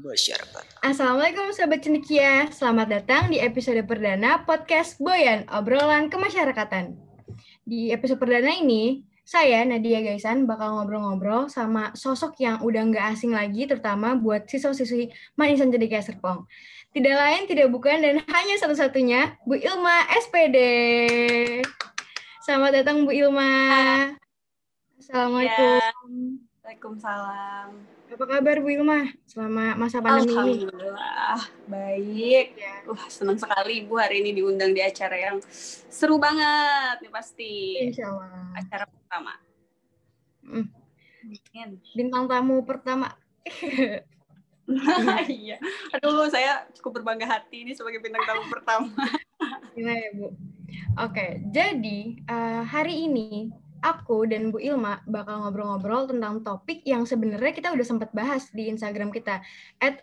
masyarakat. Assalamualaikum Sobat Cendekia, selamat datang di episode perdana podcast Boyan, obrolan kemasyarakatan. Di episode perdana ini, saya Nadia Gaisan bakal ngobrol-ngobrol sama sosok yang udah nggak asing lagi, terutama buat siswa-siswi Manisan Cendekia Serpong. Tidak lain, tidak bukan, dan hanya satu-satunya, Bu Ilma SPD. Selamat datang Bu Ilma. Assalamualaikum. Ya. Waalaikumsalam. Apa kabar Bu Ilma selama masa pandemi ini? Alhamdulillah, baik. Ya. Wah, senang sekali Ibu hari ini diundang di acara yang seru banget nih pasti. Insya Allah. Acara pertama. Hmm. Bintang tamu pertama. Iya. Aduh, saya cukup berbangga hati ini sebagai bintang tamu pertama. Gimana ya Bu? Oke, jadi eh, hari ini aku dan Bu Ilma bakal ngobrol-ngobrol tentang topik yang sebenarnya kita udah sempat bahas di Instagram kita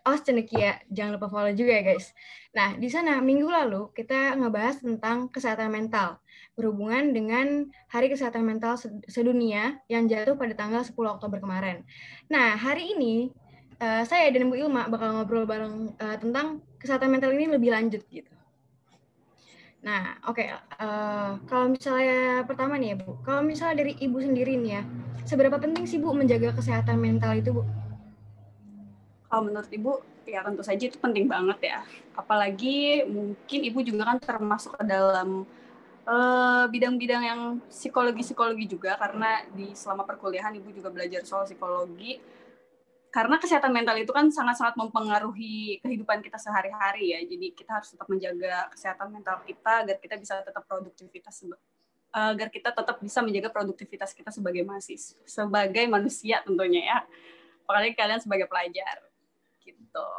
@oscenekia. Jangan lupa follow juga ya guys. Nah, di sana minggu lalu kita ngebahas tentang kesehatan mental berhubungan dengan Hari Kesehatan Mental Sed- Sedunia yang jatuh pada tanggal 10 Oktober kemarin. Nah, hari ini eh, saya dan Bu Ilma bakal ngobrol bareng eh, tentang kesehatan mental ini lebih lanjut gitu. Nah, oke. eh, kalau misalnya pertama nih ya, Bu. Kalau misalnya dari Ibu sendiri nih ya, seberapa penting sih Bu menjaga kesehatan mental itu, Bu? Kalau menurut Ibu, ya tentu saja itu penting banget ya. Apalagi mungkin Ibu juga kan termasuk ke dalam eh, bidang-bidang yang psikologi-psikologi juga karena di selama perkuliahan Ibu juga belajar soal psikologi. Karena kesehatan mental itu kan sangat-sangat mempengaruhi kehidupan kita sehari-hari ya. Jadi kita harus tetap menjaga kesehatan mental kita agar kita bisa tetap produktivitas seba- agar kita tetap bisa menjaga produktivitas kita sebagai mahasiswa, sebagai manusia tentunya ya. Apalagi kalian sebagai pelajar gitu.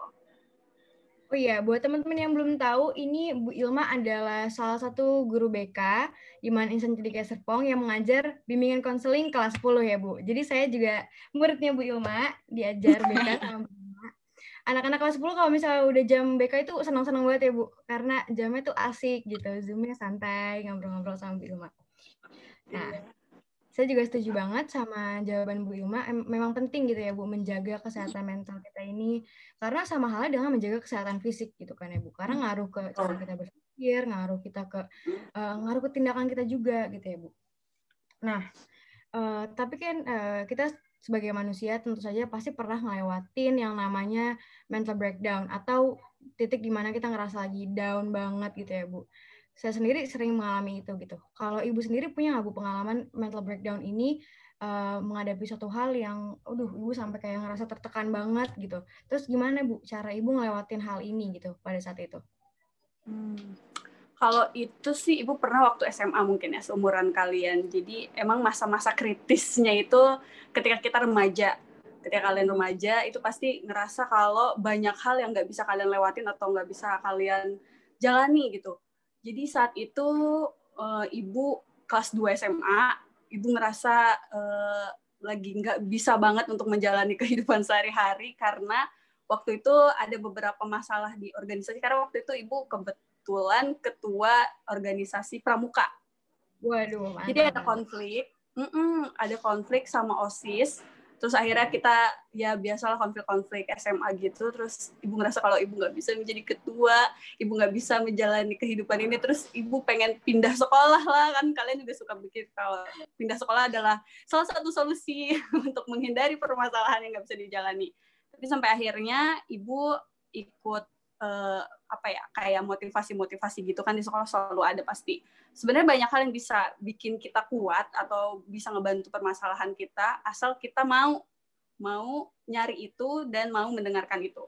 Oh iya, buat teman-teman yang belum tahu, ini Bu Ilma adalah salah satu guru BK di Man Insan Cendekia Serpong yang mengajar bimbingan konseling kelas 10 ya, Bu. Jadi saya juga muridnya Bu Ilma, diajar BK sama Bu Ilma. Anak-anak kelas 10 kalau misalnya udah jam BK itu senang-senang banget ya, Bu. Karena jamnya tuh asik gitu, Zoom-nya santai, ngobrol-ngobrol sama Bu Ilma. Nah, saya juga setuju banget sama jawaban Bu Ilma. Em- Memang penting gitu ya Bu menjaga kesehatan mental kita ini karena sama halnya dengan menjaga kesehatan fisik gitu kan ya Bu. Karena ngaruh ke cara kita berpikir, ngaruh kita ke eh, ngaruh ke tindakan kita juga gitu ya Bu. Nah, eh, tapi kan eh, kita sebagai manusia tentu saja pasti pernah ngelewatin yang namanya mental breakdown atau titik di mana kita ngerasa lagi down banget gitu ya Bu saya sendiri sering mengalami itu gitu. Kalau ibu sendiri punya nggak bu pengalaman mental breakdown ini eh, menghadapi suatu hal yang, aduh ibu sampai kayak ngerasa tertekan banget gitu. Terus gimana bu cara ibu ngelewatin hal ini gitu pada saat itu? Hmm. Kalau itu sih ibu pernah waktu SMA mungkin ya seumuran kalian. Jadi emang masa-masa kritisnya itu ketika kita remaja. Ketika kalian remaja itu pasti ngerasa kalau banyak hal yang nggak bisa kalian lewatin atau nggak bisa kalian jalani gitu. Jadi saat itu eh, ibu kelas 2 SMA, ibu ngerasa eh, lagi nggak bisa banget untuk menjalani kehidupan sehari-hari karena waktu itu ada beberapa masalah di organisasi karena waktu itu ibu kebetulan ketua organisasi pramuka. Waduh, mantap. Jadi ada konflik, mm-mm, ada konflik sama osis. Terus akhirnya kita ya biasalah konflik-konflik SMA gitu. Terus ibu ngerasa kalau ibu nggak bisa menjadi ketua, ibu nggak bisa menjalani kehidupan ini. Terus ibu pengen pindah sekolah lah kan. Kalian juga suka pikir kalau pindah sekolah adalah salah satu solusi untuk menghindari permasalahan yang nggak bisa dijalani. Tapi sampai akhirnya ibu ikut eh, apa ya kayak motivasi-motivasi gitu kan di sekolah selalu ada pasti. Sebenarnya banyak hal yang bisa bikin kita kuat atau bisa ngebantu permasalahan kita asal kita mau mau nyari itu dan mau mendengarkan itu.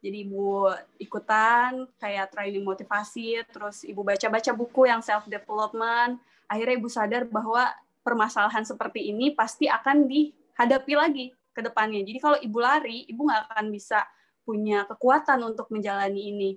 Jadi ibu ikutan kayak training motivasi, terus ibu baca-baca buku yang self development. Akhirnya ibu sadar bahwa permasalahan seperti ini pasti akan dihadapi lagi ke depannya. Jadi kalau ibu lari, ibu nggak akan bisa punya kekuatan untuk menjalani ini.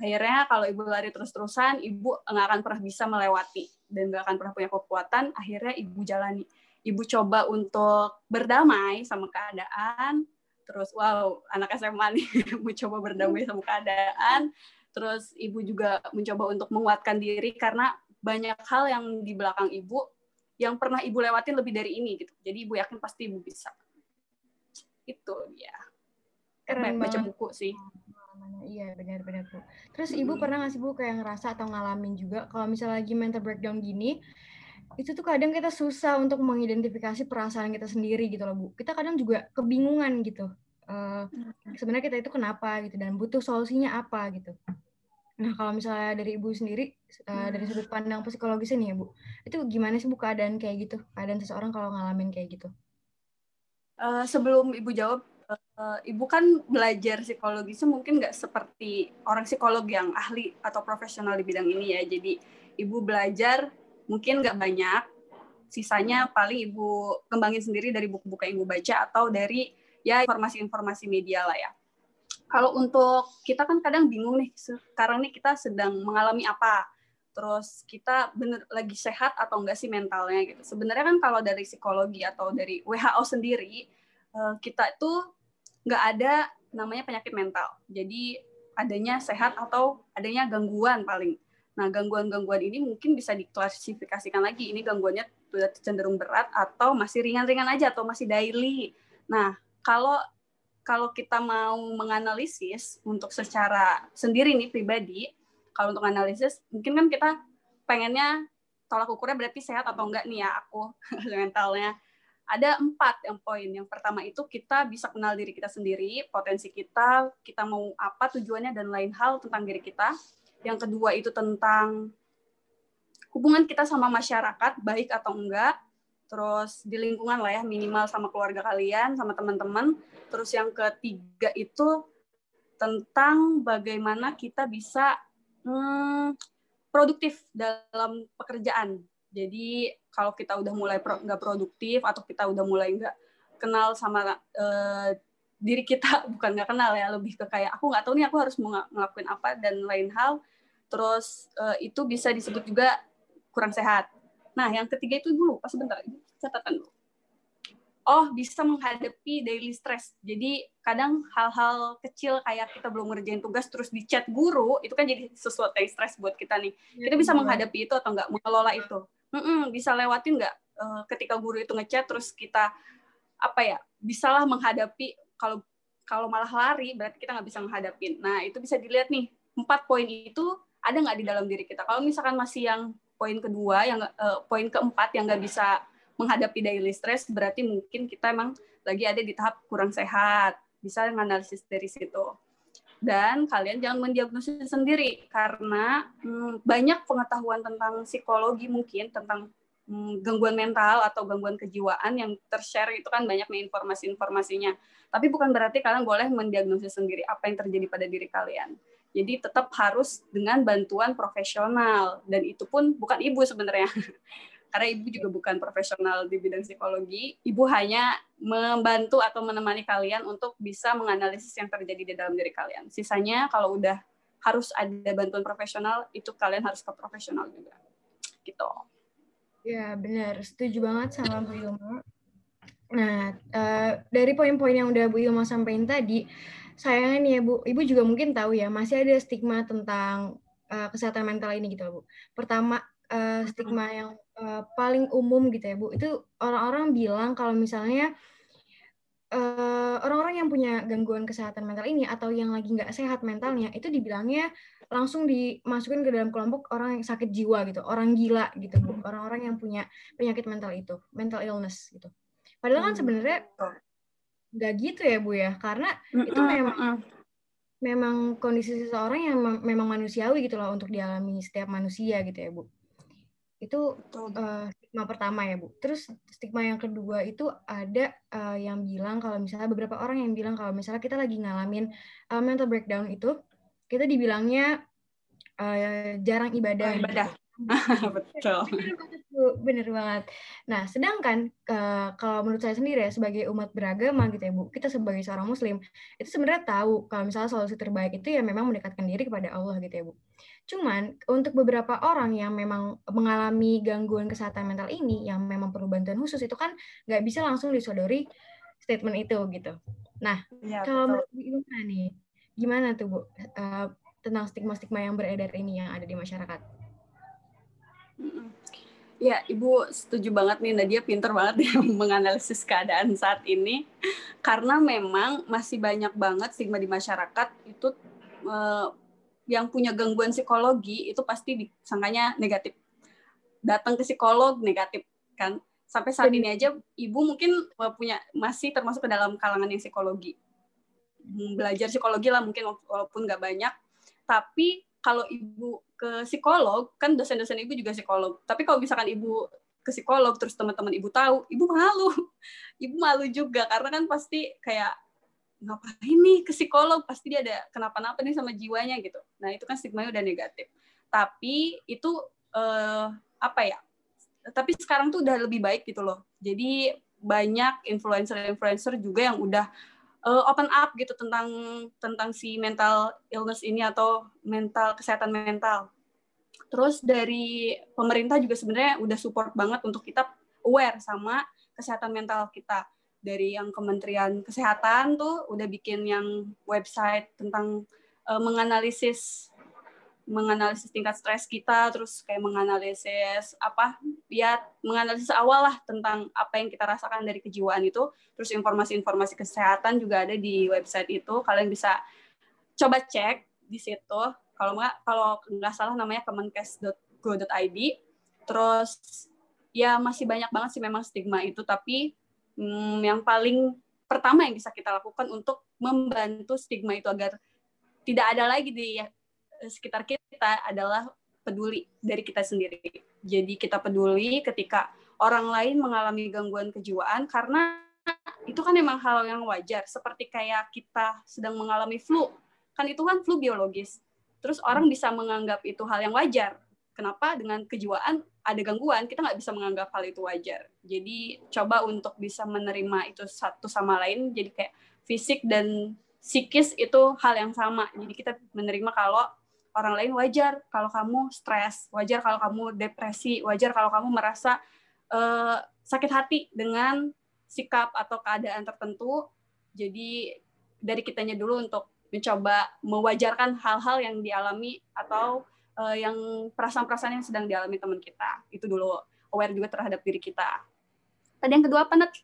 Akhirnya kalau ibu lari terus-terusan, ibu nggak akan pernah bisa melewati dan nggak akan pernah punya kekuatan. Akhirnya ibu jalani. Ibu coba untuk berdamai sama keadaan. Terus wow, anak SMA nih mau coba berdamai sama keadaan. Terus ibu juga mencoba untuk menguatkan diri karena banyak hal yang di belakang ibu yang pernah ibu lewatin lebih dari ini gitu. Jadi ibu yakin pasti ibu bisa. Itu dia. Keren baca buku sih. Iya benar-benar bu. Terus ibu pernah nggak sih bu kayak ngerasa atau ngalamin juga kalau misalnya lagi mental breakdown gini, itu tuh kadang kita susah untuk mengidentifikasi perasaan kita sendiri gitu loh bu. Kita kadang juga kebingungan gitu. Uh, sebenarnya kita itu kenapa gitu dan butuh solusinya apa gitu. Nah kalau misalnya dari ibu sendiri uh, dari sudut pandang psikologis ini ya bu, itu gimana sih bu keadaan kayak gitu? Keadaan seseorang kalau ngalamin kayak gitu? Uh, sebelum ibu jawab, uh, ibu kan belajar psikologi itu mungkin nggak seperti orang psikolog yang ahli atau profesional di bidang ini ya. Jadi ibu belajar mungkin nggak banyak, sisanya paling ibu kembangin sendiri dari buku-buku yang ibu baca atau dari ya informasi-informasi media lah ya. Kalau untuk kita kan kadang bingung nih, sekarang nih kita sedang mengalami apa, terus kita bener lagi sehat atau enggak sih mentalnya gitu. Sebenarnya kan kalau dari psikologi atau dari WHO sendiri, eh, kita itu nggak ada namanya penyakit mental. Jadi adanya sehat atau adanya gangguan paling. Nah, gangguan-gangguan ini mungkin bisa diklasifikasikan lagi. Ini gangguannya sudah cenderung berat atau masih ringan-ringan aja atau masih daily. Nah, kalau kalau kita mau menganalisis untuk secara sendiri nih pribadi, kalau untuk analisis mungkin kan kita pengennya tolak ukurnya berarti sehat atau enggak nih ya aku mentalnya ada empat yang poin. Yang pertama itu kita bisa kenal diri kita sendiri, potensi kita, kita mau apa tujuannya dan lain hal tentang diri kita. Yang kedua itu tentang hubungan kita sama masyarakat, baik atau enggak. Terus di lingkungan lah ya, minimal sama keluarga kalian, sama teman-teman. Terus yang ketiga itu tentang bagaimana kita bisa hmm, produktif dalam pekerjaan. Jadi kalau kita udah mulai pro, nggak produktif atau kita udah mulai nggak kenal sama uh, diri kita bukan nggak kenal ya lebih ke kayak aku nggak tahu nih aku harus mau ngelakuin apa dan lain hal. Terus uh, itu bisa disebut juga kurang sehat. Nah yang ketiga itu dulu pas sebentar catatan dulu. Oh bisa menghadapi daily stress. Jadi kadang hal-hal kecil kayak kita belum ngerjain tugas terus di chat guru itu kan jadi sesuatu yang stres buat kita nih. Kita bisa menghadapi itu atau enggak mengelola itu mm bisa lewatin nggak? Uh, ketika guru itu ngechat terus kita apa ya bisalah menghadapi kalau kalau malah lari berarti kita nggak bisa menghadapi. Nah itu bisa dilihat nih empat poin itu ada nggak di dalam diri kita? Kalau misalkan masih yang poin kedua yang uh, poin keempat yang nggak bisa menghadapi daily stress berarti mungkin kita emang lagi ada di tahap kurang sehat. Bisa menganalisis dari situ dan kalian jangan mendiagnosis sendiri karena hmm, banyak pengetahuan tentang psikologi mungkin tentang hmm, gangguan mental atau gangguan kejiwaan yang tershare itu kan banyak nih informasi-informasinya. Tapi bukan berarti kalian boleh mendiagnosis sendiri apa yang terjadi pada diri kalian. Jadi tetap harus dengan bantuan profesional dan itu pun bukan ibu sebenarnya. karena ibu juga bukan profesional di bidang psikologi. Ibu hanya membantu atau menemani kalian untuk bisa menganalisis yang terjadi di dalam diri kalian. Sisanya kalau udah harus ada bantuan profesional, itu kalian harus ke profesional juga. Gitu. Ya, benar. Setuju banget sama Bu Ilma. Nah, uh, dari poin-poin yang udah Bu Ilma sampaikan tadi, sayangnya nih ya Bu, Ibu juga mungkin tahu ya, masih ada stigma tentang uh, kesehatan mental ini gitu Bu. Pertama, uh, stigma yang uh, paling umum gitu ya Bu, itu orang-orang bilang kalau misalnya orang orang-orang yang punya gangguan kesehatan mental ini atau yang lagi nggak sehat mentalnya itu dibilangnya langsung dimasukin ke dalam kelompok orang yang sakit jiwa gitu, orang gila gitu Bu, orang-orang yang punya penyakit mental itu, mental illness gitu. Padahal kan hmm. sebenarnya nggak gitu ya Bu ya, karena itu memang memang kondisi seseorang yang memang manusiawi gitu loh untuk dialami setiap manusia gitu ya Bu. Itu uh, stigma pertama ya Bu. Terus stigma yang kedua itu ada uh, yang bilang kalau misalnya beberapa orang yang bilang kalau misalnya kita lagi ngalamin uh, mental breakdown itu kita dibilangnya uh, jarang ibadah. Oh, ibadah. Betul. Bener banget. Nah, sedangkan uh, kalau menurut saya sendiri ya, sebagai umat beragama gitu ya Bu, kita sebagai seorang muslim, itu sebenarnya tahu kalau misalnya solusi terbaik itu ya memang mendekatkan diri kepada Allah gitu ya Bu. Cuman untuk beberapa orang yang memang mengalami gangguan kesehatan mental ini, yang memang perlu bantuan khusus itu kan nggak bisa langsung disodori statement itu gitu. Nah, ya, kalau menurut Bu nih, gimana tuh Bu uh, tentang stigma-stigma yang beredar ini yang ada di masyarakat? Ya, Ibu setuju banget nih Nadia pinter banget ya menganalisis keadaan saat ini karena memang masih banyak banget stigma di masyarakat itu uh, yang punya gangguan psikologi itu pasti disangkanya negatif. Datang ke psikolog negatif kan. Sampai saat ini aja Ibu mungkin punya masih termasuk ke dalam kalangan yang psikologi. Hmm, belajar psikologi lah mungkin walaupun nggak banyak, tapi kalau ibu ke psikolog kan dosen-dosen ibu juga psikolog. Tapi kalau misalkan ibu ke psikolog terus teman-teman ibu tahu ibu malu. Ibu malu juga karena kan pasti kayak ngapain nih ke psikolog? Pasti dia ada kenapa-napa nih sama jiwanya gitu. Nah itu kan stigma udah negatif. Tapi itu eh, apa ya tapi sekarang tuh udah lebih baik gitu loh. Jadi banyak influencer-influencer juga yang udah uh, open up gitu tentang tentang si mental illness ini atau mental kesehatan mental. Terus dari pemerintah juga sebenarnya udah support banget untuk kita aware sama kesehatan mental kita. Dari yang Kementerian Kesehatan tuh udah bikin yang website tentang uh, menganalisis menganalisis tingkat stres kita, terus kayak menganalisis apa ya menganalisis awal lah tentang apa yang kita rasakan dari kejiwaan itu, terus informasi-informasi kesehatan juga ada di website itu, kalian bisa coba cek di situ. Kalau nggak kalau nggak salah namanya kemenkes.go.id. Terus ya masih banyak banget sih memang stigma itu, tapi hmm, yang paling pertama yang bisa kita lakukan untuk membantu stigma itu agar tidak ada lagi di sekitar kita adalah peduli dari kita sendiri. Jadi kita peduli ketika orang lain mengalami gangguan kejiwaan karena itu kan memang hal yang wajar. Seperti kayak kita sedang mengalami flu, kan itu kan flu biologis. Terus orang bisa menganggap itu hal yang wajar. Kenapa dengan kejiwaan ada gangguan kita nggak bisa menganggap hal itu wajar. Jadi coba untuk bisa menerima itu satu sama lain. Jadi kayak fisik dan psikis itu hal yang sama. Jadi kita menerima kalau orang lain wajar kalau kamu stres, wajar kalau kamu depresi, wajar kalau kamu merasa uh, sakit hati dengan sikap atau keadaan tertentu. Jadi dari kitanya dulu untuk mencoba mewajarkan hal-hal yang dialami atau uh, yang perasaan-perasaan yang sedang dialami teman kita. Itu dulu aware juga terhadap diri kita. Tadi yang kedua apa, Net?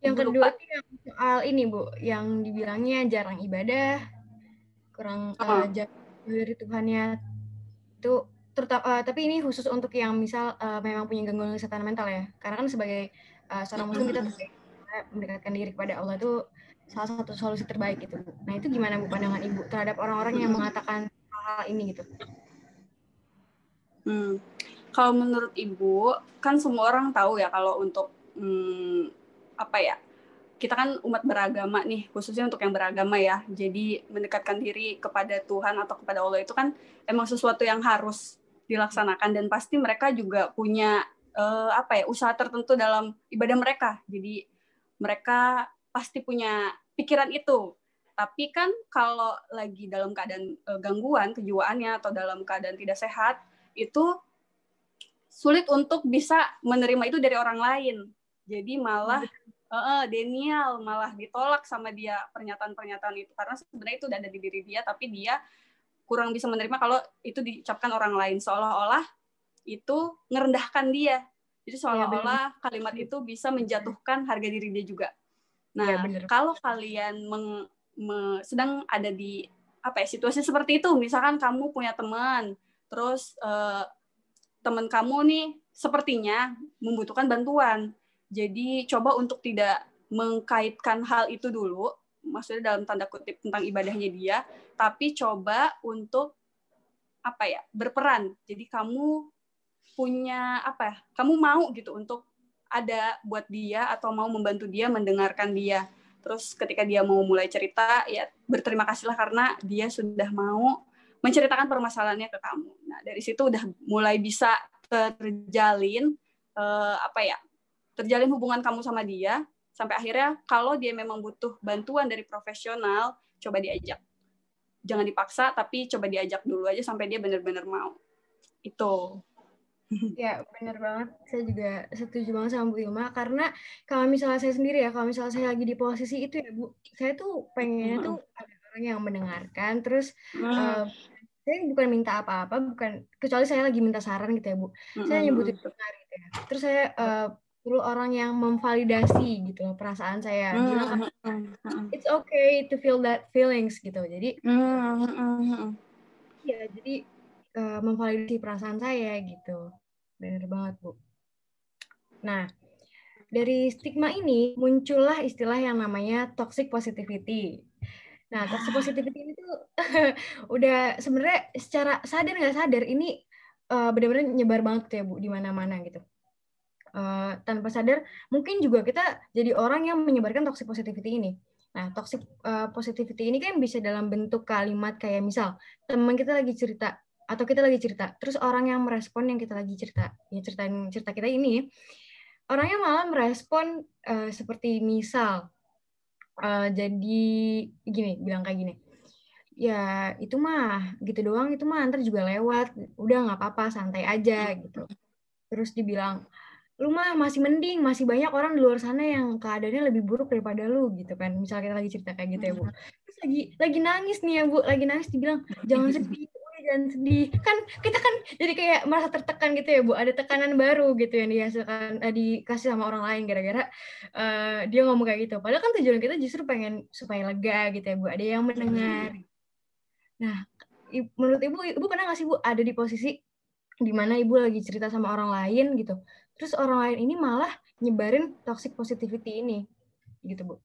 Yang kedua itu yang soal ini, Bu, yang dibilangnya jarang ibadah, kurang uh, jarang dari Tuhannya itu terutama uh, tapi ini khusus untuk yang misal uh, memang punya gangguan kesehatan mental ya. Karena kan sebagai uh, seorang muslim kita mendekatkan diri kepada Allah itu salah satu solusi terbaik itu nah itu gimana bu pandangan ibu terhadap orang-orang yang mengatakan hal, hal ini gitu? Hmm. kalau menurut ibu kan semua orang tahu ya kalau untuk hmm, apa ya kita kan umat beragama nih, khususnya untuk yang beragama ya. Jadi mendekatkan diri kepada Tuhan atau kepada Allah itu kan emang sesuatu yang harus dilaksanakan dan pasti mereka juga punya uh, apa ya usaha tertentu dalam ibadah mereka. Jadi mereka pasti punya pikiran itu. Tapi kan kalau lagi dalam keadaan uh, gangguan kejiwaannya atau dalam keadaan tidak sehat itu sulit untuk bisa menerima itu dari orang lain. Jadi malah uh, Daniel malah ditolak sama dia pernyataan-pernyataan itu. Karena sebenarnya itu udah ada di diri dia tapi dia kurang bisa menerima kalau itu diucapkan orang lain. Seolah-olah itu ngerendahkan dia. Jadi iya, seolah-olah kalimat itu bisa menjatuhkan harga diri dia juga. Nah ya, kalau kalian meng, me, sedang ada di apa ya situasi seperti itu misalkan kamu punya teman terus uh, teman kamu nih sepertinya membutuhkan bantuan jadi coba untuk tidak mengkaitkan hal itu dulu, maksudnya dalam tanda kutip tentang ibadahnya dia, tapi coba untuk apa ya berperan. Jadi kamu punya apa ya? Kamu mau gitu untuk ada buat dia atau mau membantu dia mendengarkan dia. Terus ketika dia mau mulai cerita, ya berterima kasihlah karena dia sudah mau menceritakan permasalahannya ke kamu. Nah dari situ udah mulai bisa terjalin eh, apa ya terjalin hubungan kamu sama dia sampai akhirnya kalau dia memang butuh bantuan dari profesional coba diajak. Jangan dipaksa tapi coba diajak dulu aja sampai dia benar-benar mau. Itu. Ya benar banget. Saya juga setuju banget sama Bu Ilma karena kalau misalnya saya sendiri ya kalau misalnya saya lagi di posisi itu ya Bu saya tuh pengennya tuh ada orang yang mendengarkan terus uh, saya bukan minta apa-apa, bukan kecuali saya lagi minta saran gitu ya bu. Saya hanya butuh dengar gitu ya. Terus saya uh, perlu orang yang memvalidasi gitu loh perasaan saya. Mm-hmm. it's okay to feel that feelings gitu. Jadi, mm-hmm. ya jadi uh, memvalidasi perasaan saya gitu. Benar banget bu. Nah, dari stigma ini muncullah istilah yang namanya toxic positivity. Nah, toxic positivity ini tuh udah sebenarnya secara sadar nggak sadar ini uh, benar-benar nyebar banget ya Bu di mana-mana gitu. Uh, tanpa sadar mungkin juga kita jadi orang yang menyebarkan toxic positivity ini. Nah, toxic uh, positivity ini kan bisa dalam bentuk kalimat kayak misal teman kita lagi cerita atau kita lagi cerita, terus orang yang merespon yang kita lagi cerita, ya ceritain cerita kita ini, orangnya malah merespon uh, seperti misal uh, jadi gini bilang kayak gini ya itu mah gitu doang itu mah ntar juga lewat udah nggak apa-apa santai aja gitu terus dibilang lu mah masih mending masih banyak orang di luar sana yang keadaannya lebih buruk daripada lu gitu kan. Misalnya kita lagi cerita kayak gitu ya bu. Terus lagi lagi nangis nih ya bu. Lagi nangis dibilang jangan sedih jangan sedih. Kan kita kan jadi kayak merasa tertekan gitu ya bu. Ada tekanan baru gitu yang dihasilkan eh, dikasih sama orang lain gara-gara uh, dia ngomong kayak gitu. Padahal kan tujuan kita justru pengen supaya lega gitu ya bu. Ada yang mendengar. Nah menurut ibu ibu pernah nggak sih bu ada di posisi di mana ibu lagi cerita sama orang lain gitu terus orang lain ini malah nyebarin toxic positivity ini gitu bu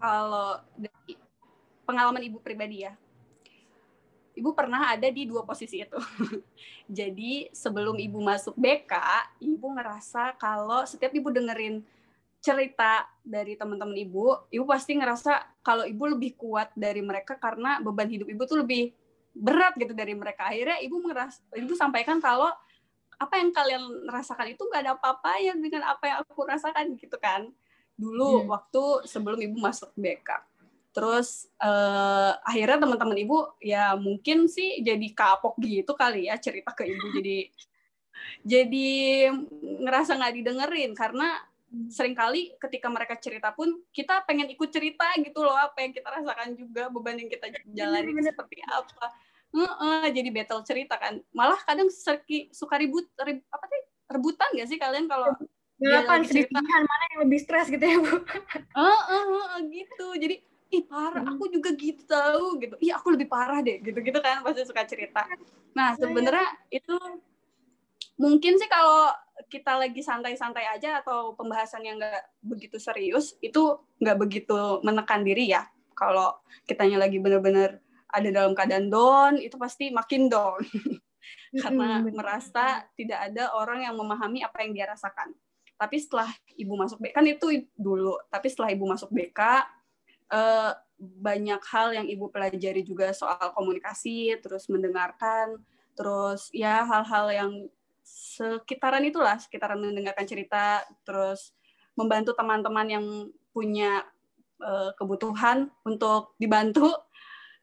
kalau dari pengalaman ibu pribadi ya ibu pernah ada di dua posisi itu. Jadi sebelum ibu masuk BK, ibu ngerasa kalau setiap ibu dengerin cerita dari teman-teman ibu, ibu pasti ngerasa kalau ibu lebih kuat dari mereka karena beban hidup ibu tuh lebih berat gitu dari mereka. Akhirnya ibu ngeras, ibu sampaikan kalau apa yang kalian rasakan itu gak ada apa-apa ya dengan apa yang aku rasakan gitu kan. Dulu hmm. waktu sebelum ibu masuk BK terus uh, akhirnya teman-teman ibu ya mungkin sih jadi kapok gitu kali ya cerita ke ibu. Jadi jadi ngerasa nggak didengerin. Karena sering kali ketika mereka cerita pun kita pengen ikut cerita gitu loh apa yang kita rasakan juga beban yang kita jalani seperti apa uh, jadi battle cerita kan. Malah kadang serki, suka ribut rib, apa sih rebutan gak sih kalian kalau Delapan cerita? mana yang lebih stres gitu ya bu? Uh, uh, uh, gitu. Jadi ih parah aku juga gitu tahu gitu. Iya aku lebih parah deh gitu gitu kan pasti suka cerita. Nah iya. sebenarnya itu mungkin sih kalau kita lagi santai-santai aja atau pembahasan yang nggak begitu serius itu nggak begitu menekan diri ya. Kalau kitanya lagi bener-bener ada dalam keadaan down itu pasti makin down. Karena merasa tidak ada orang yang memahami apa yang dia rasakan. Tapi setelah ibu masuk BK kan itu dulu tapi setelah ibu masuk BK uh, banyak hal yang ibu pelajari juga soal komunikasi, terus mendengarkan, terus ya hal-hal yang sekitaran itulah, sekitaran mendengarkan cerita, terus membantu teman-teman yang punya uh, kebutuhan untuk dibantu.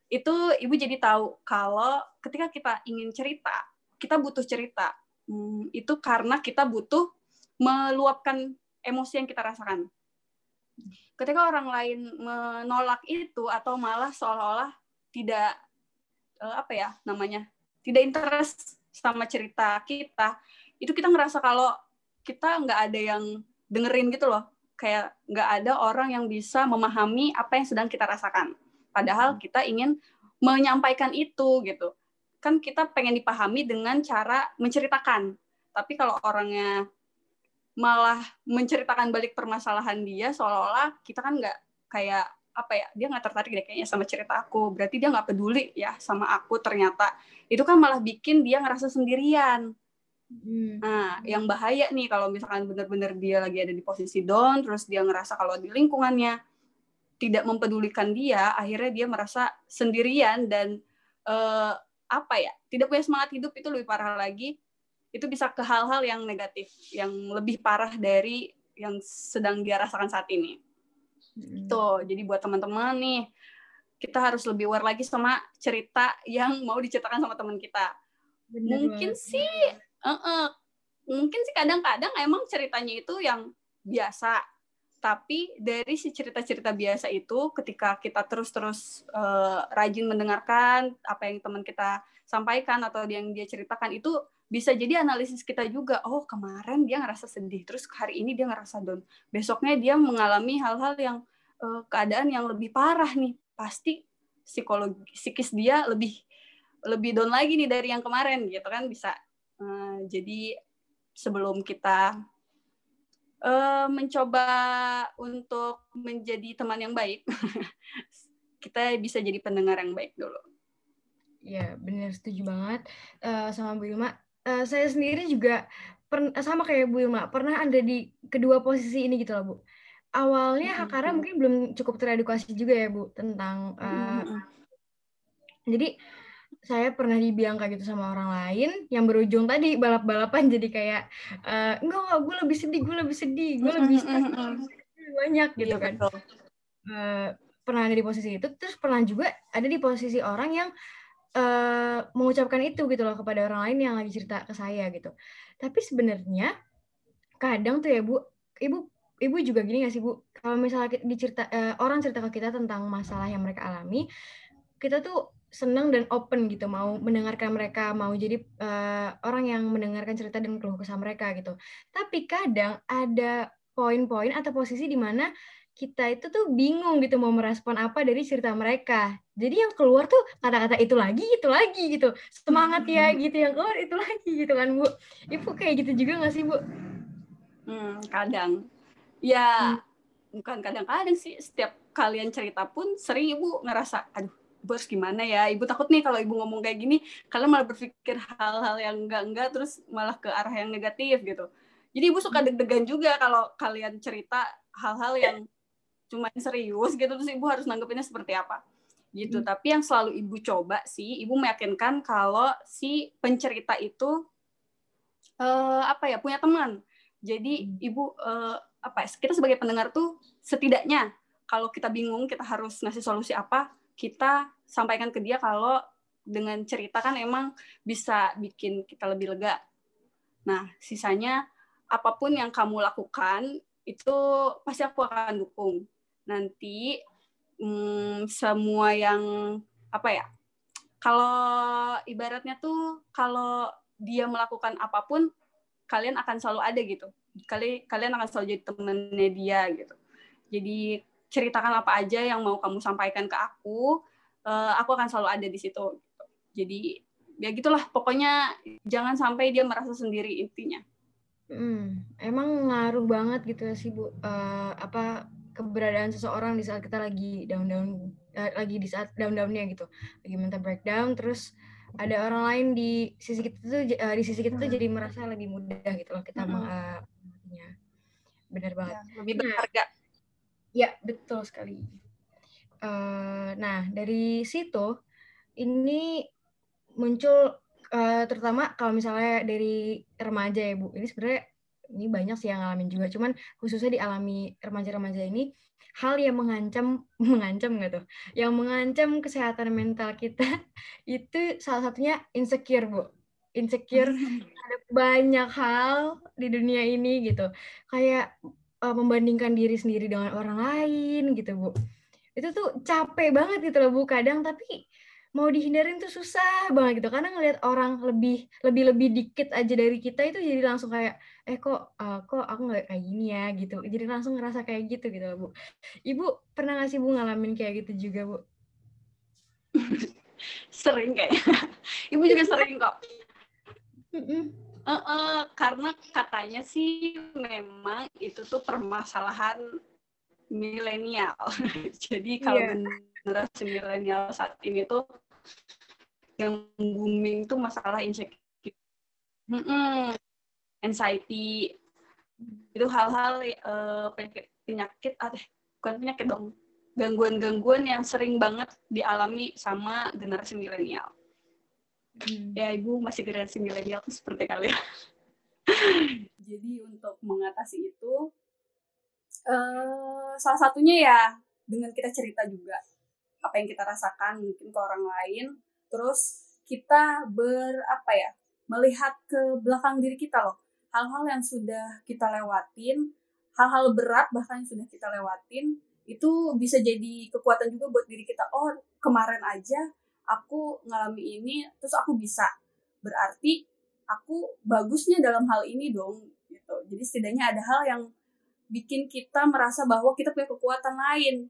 Itu ibu jadi tahu kalau ketika kita ingin cerita, kita butuh cerita. Hmm, itu karena kita butuh meluapkan emosi yang kita rasakan. Ketika orang lain menolak itu atau malah seolah-olah tidak uh, apa ya namanya tidak interest sama cerita kita itu kita ngerasa kalau kita nggak ada yang dengerin gitu loh. Kayak nggak ada orang yang bisa memahami apa yang sedang kita rasakan padahal hmm. kita ingin menyampaikan itu gitu. Kan kita pengen dipahami dengan cara menceritakan. Tapi kalau orangnya malah menceritakan balik permasalahan dia seolah-olah kita kan nggak kayak apa ya dia nggak tertarik deh kayaknya sama cerita aku. Berarti dia nggak peduli ya sama aku ternyata. Itu kan malah bikin dia ngerasa sendirian. Hmm. nah yang bahaya nih kalau misalkan benar-benar dia lagi ada di posisi down terus dia ngerasa kalau di lingkungannya tidak mempedulikan dia akhirnya dia merasa sendirian dan uh, apa ya tidak punya semangat hidup itu lebih parah lagi itu bisa ke hal-hal yang negatif, yang lebih parah dari yang sedang dia rasakan saat ini. Hmm. Tuh, jadi buat teman-teman nih, kita harus lebih aware lagi sama cerita yang mau diceritakan sama teman kita. Bener mungkin banget. sih, uh -uh, mungkin sih kadang-kadang emang ceritanya itu yang biasa, tapi dari si cerita-cerita biasa itu ketika kita terus-terus uh, rajin mendengarkan apa yang teman kita sampaikan atau yang dia ceritakan itu bisa jadi analisis kita juga oh kemarin dia ngerasa sedih terus hari ini dia ngerasa down. Besoknya dia mengalami hal-hal yang uh, keadaan yang lebih parah nih. Pasti psikologi psikis dia lebih lebih down lagi nih dari yang kemarin gitu kan? Bisa uh, jadi sebelum kita uh, mencoba untuk menjadi teman yang baik, kita bisa jadi pendengar yang baik dulu. Ya, benar setuju banget uh, sama Bu Ilma. Uh, saya sendiri juga per, sama kayak Bu Ilma, pernah ada di kedua posisi ini gitu loh, Bu. Awalnya mm -hmm. Hakara mungkin belum cukup teredukasi juga ya, Bu, tentang uh, mm -hmm. jadi saya pernah dibilang kayak gitu sama orang lain yang berujung tadi balap-balapan jadi kayak uh, enggak enggak gue lebih sedih gue lebih sedih gue lebih banyak gitu iya, kan. uh, pernah ada di posisi itu terus pernah juga ada di posisi orang yang uh, mengucapkan itu gitu loh kepada orang lain yang lagi cerita ke saya gitu. Tapi sebenarnya kadang tuh ya bu ibu ibu juga gini gak sih bu? Kalau misalnya dicerita uh, orang cerita ke kita tentang masalah yang mereka alami kita tuh senang dan open gitu mau mendengarkan mereka mau jadi uh, orang yang mendengarkan cerita dan keluh kesah mereka gitu. Tapi kadang ada poin-poin atau posisi di mana kita itu tuh bingung gitu mau merespon apa dari cerita mereka. Jadi yang keluar tuh kata-kata itu lagi itu lagi gitu. Semangat ya hmm. gitu yang keluar itu lagi gitu kan bu. Ibu kayak gitu juga nggak sih bu? Hmm, kadang. Ya hmm. bukan kadang-kadang sih. Setiap kalian cerita pun sering ibu ngerasa aduh ibu harus gimana ya? Ibu takut nih kalau ibu ngomong kayak gini kalian malah berpikir hal-hal yang enggak-enggak terus malah ke arah yang negatif gitu. Jadi ibu suka deg-degan juga kalau kalian cerita hal-hal yang cuma serius gitu. Terus ibu harus nanggepinnya seperti apa gitu. Hmm. tapi yang selalu ibu coba sih ibu meyakinkan kalau si pencerita itu uh, apa ya punya teman. Jadi hmm. ibu uh, apa ya kita sebagai pendengar tuh setidaknya kalau kita bingung kita harus ngasih solusi apa kita sampaikan ke dia kalau dengan cerita kan emang bisa bikin kita lebih lega. Nah, sisanya apa pun yang kamu lakukan itu pasti aku akan dukung. Nanti hmm, semua yang apa ya? Kalau ibaratnya tuh kalau dia melakukan apa pun kalian akan selalu ada gitu. Kali kalian akan selalu jadi temennya dia gitu. Jadi ceritakan apa aja yang mau kamu sampaikan ke aku uh, aku akan selalu ada di situ jadi ya gitulah. Pokoknya jangan sampai dia merasa sendiri intinya. Hmm, emang ngaruh banget gitu ya sih bu. Uh, apa keberadaan seseorang di saat kita lagi down-down uh, lagi di saat down-downnya gitu. Lagi mental breakdown terus ada orang lain di sisi kita tuh uh, di sisi kita tuh jadi merasa lebih mudah gitu loh kita mm -hmm. uh, benar banget. Ya, lebih berharga ya betul sekali Uh, nah, dari situ ini muncul uh, terutama kalau misalnya dari remaja ya Bu. Ini sebenarnya ini banyak sih yang ngalamin juga. Cuman khususnya dialami remaja-remaja ini hal yang mengancam mengancam nggak tuh? Yang mengancam kesehatan mental kita itu salah satunya insecure Bu. Insecure ada banyak hal di dunia ini gitu. Kayak uh, membandingkan diri sendiri dengan orang lain gitu Bu. Itu tuh capek banget gitu loh bu. Kadang tapi mau dihindarin tuh susah banget gitu. Karena ngelihat orang lebih lebih lebih dikit aja dari kita itu jadi langsung kayak eh kok uh, kok aku nggak kayak gini ya? gitu. Jadi langsung ngerasa kayak gitu gitu loh bu. Ibu pernah nggak sih bu ngalamin kayak gitu juga bu? Sering kayak ibu juga sering kok uh, uh, karena katanya sih memang itu tuh permasalahan milenial. Jadi kalau yeah. generasi milenial saat ini tuh yang booming tuh masalah insecure, mm -mm. anxiety, itu hal-hal uh, penyakit, ah, bukan penyakit dong, gangguan-gangguan yang sering banget dialami sama generasi milenial. Hmm. Ya ibu masih generasi milenial seperti kalian. Jadi untuk mengatasi itu uh, salah satunya ya dengan kita cerita juga apa yang kita rasakan mungkin ke orang lain terus kita ber apa ya melihat ke belakang diri kita loh hal-hal yang sudah kita lewatin hal-hal berat bahkan yang sudah kita lewatin itu bisa jadi kekuatan juga buat diri kita oh kemarin aja aku ngalami ini terus aku bisa. Berarti aku bagusnya dalam hal ini dong gitu. Jadi setidaknya ada hal yang bikin kita merasa bahwa kita punya kekuatan lain.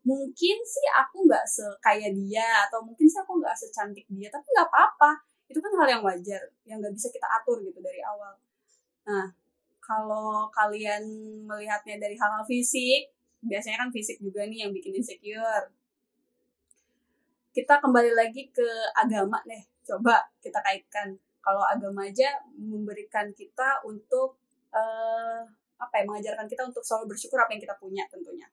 Mungkin sih aku nggak sekaya dia atau mungkin sih aku nggak secantik dia tapi nggak apa-apa. Itu kan hal yang wajar yang nggak bisa kita atur gitu dari awal. Nah kalau kalian melihatnya dari hal-hal fisik biasanya kan fisik juga nih yang bikin insecure kita kembali lagi ke agama deh. Coba kita kaitkan. Kalau agama aja memberikan kita untuk uh, apa ya mengajarkan kita untuk selalu bersyukur apa yang kita punya tentunya.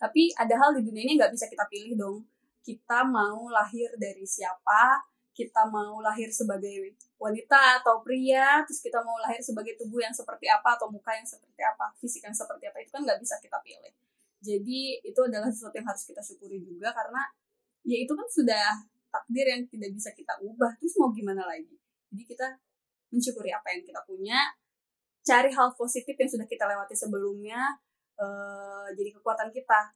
Tapi ada hal di dunia ini nggak bisa kita pilih dong. Kita mau lahir dari siapa kita mau lahir sebagai wanita atau pria, terus kita mau lahir sebagai tubuh yang seperti apa atau muka yang seperti apa, fisik yang seperti apa itu kan nggak bisa kita pilih. Jadi itu adalah sesuatu yang harus kita syukuri juga karena ya itu kan sudah takdir yang tidak bisa kita ubah. Terus mau gimana lagi? Jadi kita mensyukuri apa yang kita punya, cari hal positif yang sudah kita lewati sebelumnya, uh, jadi kekuatan kita.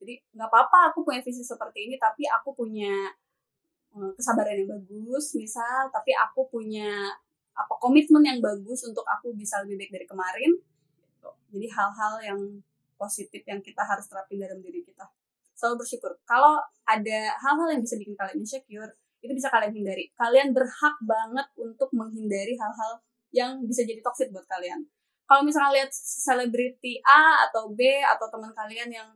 Jadi nggak apa-apa aku punya visi seperti ini, tapi aku punya Eh, kesabaran yang bagus misal tapi aku punya apa komitmen yang bagus untuk aku bisa lebih baik dari kemarin jadi hal-hal yang positif yang kita harus terapin dalam diri kita. Selalu bersyukur. Kalau ada hal-hal yang bisa bikin kalian insecure itu bisa kalian hindari. Kalian berhak banget untuk menghindari hal-hal yang bisa jadi toxic buat kalian. Kalau misalnya lihat selebriti A atau B atau teman kalian yang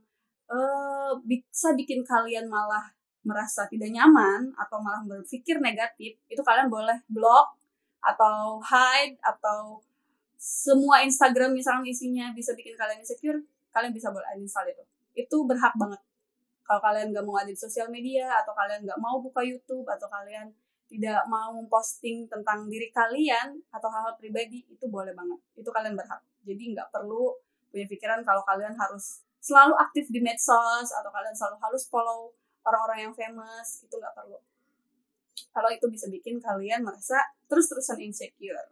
uh, bisa bikin kalian malah merasa tidak nyaman atau malah berpikir negatif, itu kalian boleh blok atau hide atau semua Instagram misalnya isinya bisa bikin kalian insecure, kalian bisa boleh uninstall itu. Itu berhak banget. Kalau kalian gak mau ada sosial media atau kalian gak mau buka YouTube atau kalian tidak mau posting tentang diri kalian atau hal-hal pribadi itu boleh banget itu kalian berhak jadi nggak perlu punya pikiran kalau kalian harus selalu aktif di medsos atau kalian selalu harus follow orang-orang yang famous itu nggak perlu kalau itu bisa bikin kalian merasa terus-terusan insecure.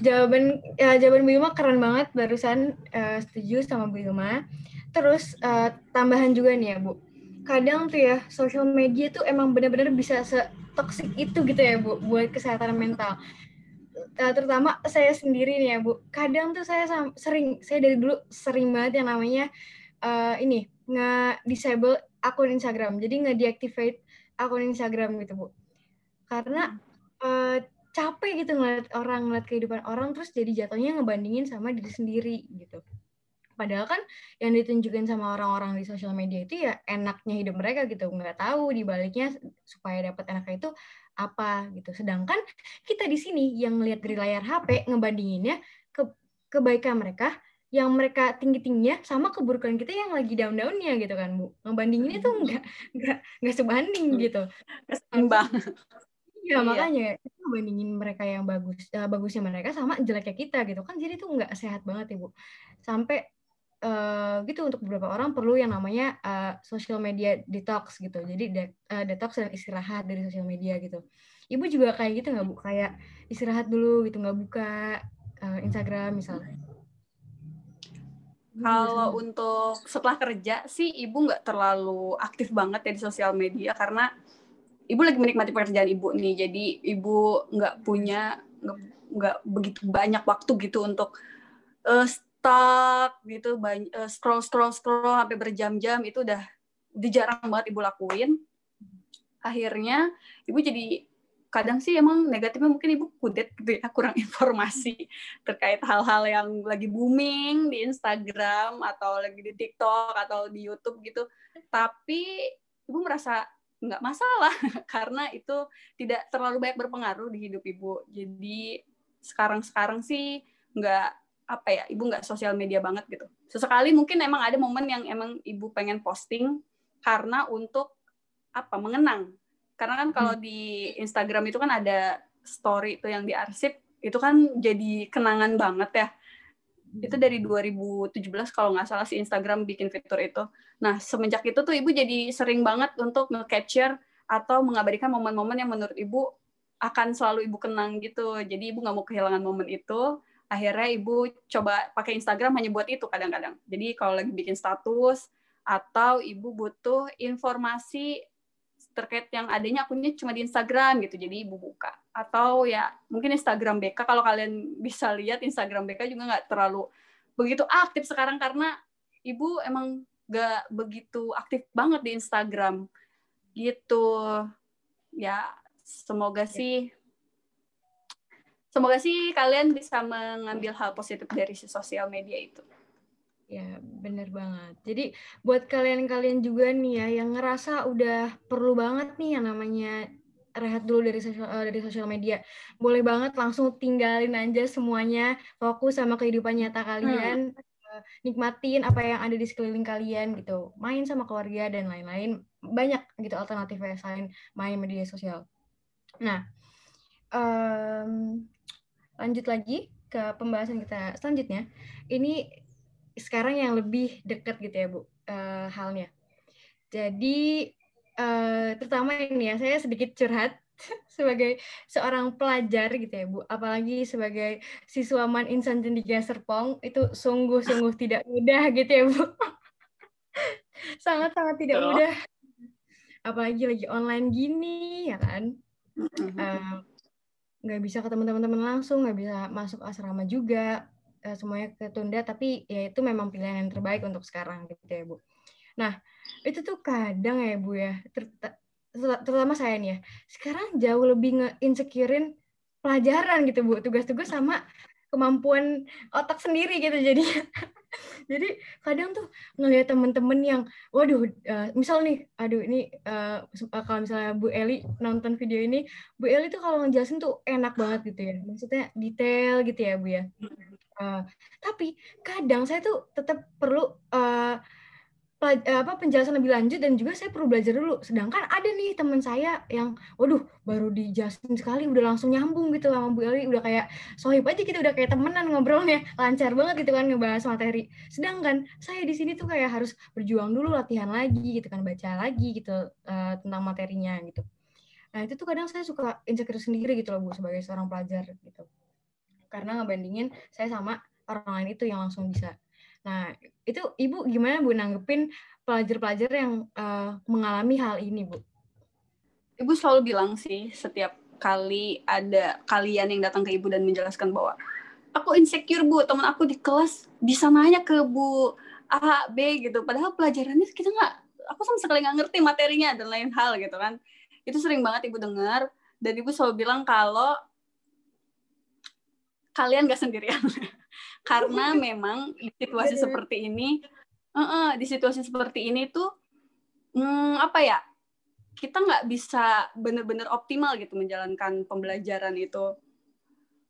Jawaban ya, jawaban Bu Ilma keren banget barusan uh, setuju sama Bu Ilma terus uh, tambahan juga nih ya Bu. Kadang tuh ya social media tuh emang benar-benar bisa toxic itu gitu ya Bu buat kesehatan mental. Uh, terutama saya sendiri nih ya Bu. Kadang tuh saya sering saya dari dulu sering banget yang namanya uh, ini nge-disable akun Instagram. Jadi nge-deactivate akun Instagram gitu, Bu. Karena uh, capek gitu ngeliat orang, ngeliat kehidupan orang, terus jadi jatuhnya ngebandingin sama diri sendiri gitu. Padahal kan yang ditunjukin sama orang-orang di sosial media itu ya enaknya hidup mereka gitu. Nggak tahu di baliknya supaya dapat enaknya itu apa gitu. Sedangkan kita di sini yang ngeliat dari layar HP ngebandinginnya ke kebaikan mereka yang mereka tinggi tingginya sama keburukan kita yang lagi down downnya gitu kan bu ngebandingin itu enggak enggak enggak sebanding hmm. gitu seimbang iya makanya ngebandingin mereka yang bagus uh, bagusnya mereka sama jeleknya kita gitu kan. Jadi itu enggak sehat banget ibu. Sampai uh, gitu untuk beberapa orang perlu yang namanya uh, social media detox gitu. Jadi de uh, detox dan istirahat dari sosial media gitu. Ibu juga kayak gitu nggak bu? Kayak istirahat dulu gitu nggak buka uh, Instagram misalnya. Kalau untuk setelah kerja sih ibu nggak terlalu aktif banget ya di sosial media karena ibu lagi menikmati pekerjaan ibu nih. Jadi ibu nggak punya nggak begitu banyak waktu gitu untuk uh, stuck gitu banyak uh, scroll scroll scroll sampai berjam-jam itu udah udah jarang banget ibu lakuin. Akhirnya ibu jadi kadang sih emang negatifnya mungkin ibu kudet gitu ya kurang informasi terkait hal-hal yang lagi booming di Instagram atau lagi di TikTok atau di YouTube gitu tapi ibu merasa nggak masalah karena itu tidak terlalu banyak berpengaruh di hidup ibu jadi sekarang-sekarang sih nggak apa ya ibu nggak sosial media banget gitu sesekali mungkin emang ada momen yang emang ibu pengen posting karena untuk apa mengenang karena kan kalau hmm. di Instagram itu kan ada story itu yang diarsip itu kan jadi kenangan banget ya. Itu dari 2017 kalau nggak salah si Instagram bikin fitur itu. Nah semenjak itu tuh ibu jadi sering banget untuk nge-capture atau mengabadikan momen-momen yang menurut ibu akan selalu ibu kenang gitu. Jadi ibu nggak mau kehilangan momen itu. Akhirnya ibu coba pakai Instagram hanya buat itu kadang-kadang. Jadi kalau lagi bikin status atau ibu butuh informasi terkait yang adanya akunnya cuma di Instagram gitu, jadi ibu buka. Atau ya mungkin Instagram BK kalau kalian bisa lihat Instagram BK juga nggak terlalu begitu aktif sekarang karena ibu emang nggak begitu aktif banget di Instagram gitu. Ya semoga sih semoga sih kalian bisa mengambil hal positif dari si sosial media itu. Ya, bener banget. Jadi buat kalian-kalian juga nih ya yang ngerasa udah perlu banget nih yang namanya rehat dulu dari sosial uh, dari sosial media. Boleh banget langsung tinggalin aja semuanya, fokus sama kehidupan nyata kalian, hmm. uh, nikmatin apa yang ada di sekeliling kalian gitu. Main sama keluarga dan lain-lain. Banyak gitu alternatifnya selain main media sosial. Nah, um, lanjut lagi ke pembahasan kita selanjutnya. Ini sekarang yang lebih dekat gitu ya Bu uh, halnya. Jadi uh, terutama ini ya saya sedikit curhat sebagai seorang pelajar gitu ya Bu, apalagi sebagai siswaman insan cendikia Serpong itu sungguh-sungguh tidak mudah gitu ya Bu. Sangat-sangat tidak mudah. Apalagi lagi online gini ya kan. Uh, nggak bisa ketemu teman-teman langsung, nggak bisa masuk asrama juga, uh, semuanya ketunda, tapi ya itu memang pilihan yang terbaik untuk sekarang gitu ya Bu. Nah itu tuh kadang ya Bu ya, ter terutama saya nih ya, sekarang jauh lebih nge-insecurein pelajaran gitu Bu, tugas-tugas sama kemampuan otak sendiri gitu jadi jadi kadang tuh ngelihat temen-temen yang waduh uh, misal nih aduh ini uh, kalau misalnya Bu Eli nonton video ini Bu Eli tuh kalau ngejelasin tuh enak banget gitu ya maksudnya detail gitu ya Bu ya uh, tapi kadang saya tuh tetap perlu uh, apa penjelasan lebih lanjut dan juga saya perlu belajar dulu. Sedangkan ada nih teman saya yang, waduh, baru dijelasin sekali udah langsung nyambung gitu sama Bu Eli, udah kayak sohib aja kita udah kayak temenan ngobrolnya, lancar banget gitu kan ngebahas materi. Sedangkan saya di sini tuh kayak harus berjuang dulu latihan lagi gitu kan, baca lagi gitu uh, tentang materinya gitu. Nah itu tuh kadang saya suka insecure sendiri gitu loh Bu sebagai seorang pelajar gitu. Karena ngebandingin saya sama orang lain itu yang langsung bisa Nah, itu Ibu gimana Bu nanggepin pelajar-pelajar yang uh, mengalami hal ini, Bu? Ibu selalu bilang sih setiap kali ada kalian yang datang ke Ibu dan menjelaskan bahwa aku insecure, Bu, teman aku di kelas bisa nanya ke Bu A, B gitu. Padahal pelajarannya kita nggak, aku sama sekali nggak ngerti materinya dan lain hal gitu kan. Itu sering banget Ibu dengar dan Ibu selalu bilang kalau kalian gak sendirian. Karena memang di situasi seperti ini uh -uh, di situasi seperti ini tuh hmm, apa ya kita nggak bisa benar-benar optimal gitu menjalankan pembelajaran itu.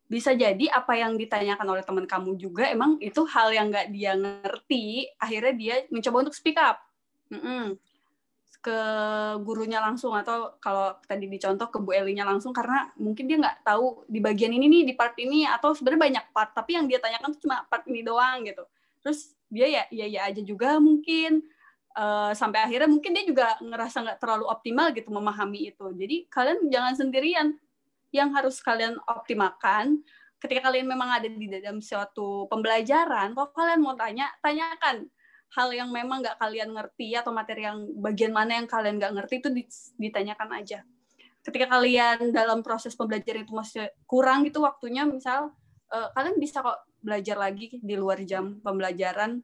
Bisa jadi apa yang ditanyakan oleh teman kamu juga emang itu hal yang nggak dia ngerti akhirnya dia mencoba untuk speak up. Mm -mm ke gurunya langsung atau kalau tadi dicontoh ke Bu Elinya langsung karena mungkin dia nggak tahu di bagian ini nih di part ini atau sebenarnya banyak part tapi yang dia tanyakan tuh cuma part ini doang gitu. Terus dia ya ya ya aja juga mungkin uh, sampai akhirnya mungkin dia juga ngerasa nggak terlalu optimal gitu memahami itu. Jadi kalian jangan sendirian. Yang harus kalian optimalkan ketika kalian memang ada di dalam suatu pembelajaran kalau kalian mau tanya tanyakan hal yang memang nggak kalian ngerti atau materi yang bagian mana yang kalian nggak ngerti itu ditanyakan aja. Ketika kalian dalam proses pembelajaran itu masih kurang gitu waktunya, misal uh, kalian bisa kok belajar lagi di luar jam pembelajaran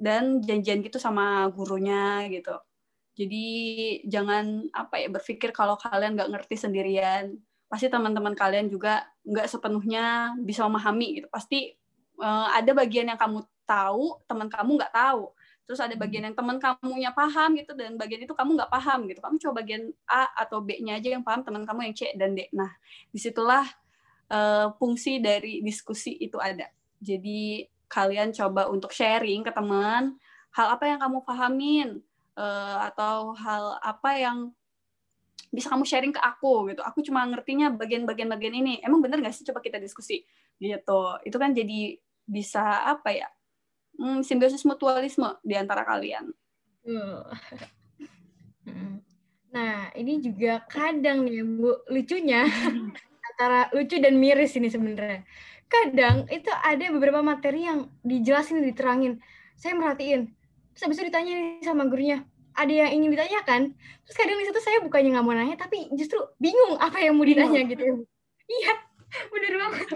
dan janjian gitu sama gurunya gitu. Jadi jangan apa ya berpikir kalau kalian nggak ngerti sendirian. Pasti teman-teman kalian juga nggak sepenuhnya bisa memahami gitu. Pasti uh, ada bagian yang kamu tahu teman kamu nggak tahu. Terus ada bagian hmm. yang teman kamunya paham gitu dan bagian itu kamu nggak paham gitu. Kamu coba bagian A atau B-nya aja yang paham teman kamu yang C dan D. Nah di situlah uh, fungsi dari diskusi itu ada. Jadi kalian coba untuk sharing ke teman hal apa yang kamu pahamin uh, atau hal apa yang bisa kamu sharing ke aku gitu. Aku cuma ngertinya bagian-bagian bagian ini. Emang bener gak sih coba kita diskusi? Gitu. Itu kan jadi bisa apa ya hmm, simbiosis mutualisme di antara kalian. Hmm. Nah, ini juga kadang nih Bu, lucunya antara lucu dan miris ini sebenarnya. kadang itu ada beberapa materi yang dijelasin diterangin. Saya merhatiin. Terus habis itu ditanya sama gurunya ada yang ingin ditanyakan? Terus kadang di situ saya bukannya nggak mau nanya tapi justru bingung apa yang mau ditanya gitu iya bener banget.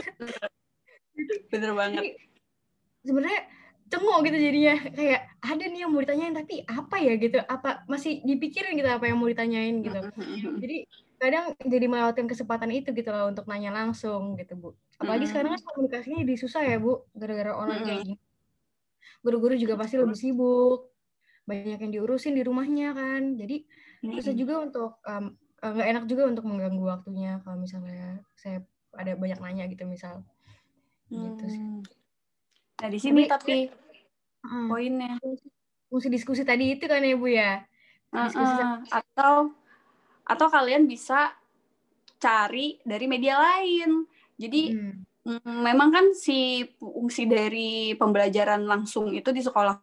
Bener banget. Sebenarnya cengok gitu jadinya. Kayak ada nih yang mau ditanyain tapi apa ya? Gitu. Apa masih dipikirin gitu apa yang mau ditanyain gitu. Jadi kadang jadi melewatkan kesempatan itu gitu loh untuk nanya langsung gitu bu. Apalagi sekarang kan komunikasinya jadi susah ya bu gara-gara online kayak gini. Guru-guru juga pasti lebih sibuk. Banyak yang diurusin di rumahnya kan. Jadi susah juga untuk nggak um, enak juga untuk mengganggu waktunya kalau misalnya saya ada banyak nanya gitu misal. Gitu sih. Hmm. Nah, di sini tapi, tapi poinnya fungsi diskusi tadi itu kan ya Bu ya. Diskusi uh, uh, atau atau kalian bisa cari dari media lain. Jadi hmm. mm, memang kan si fungsi dari pembelajaran langsung itu di sekolah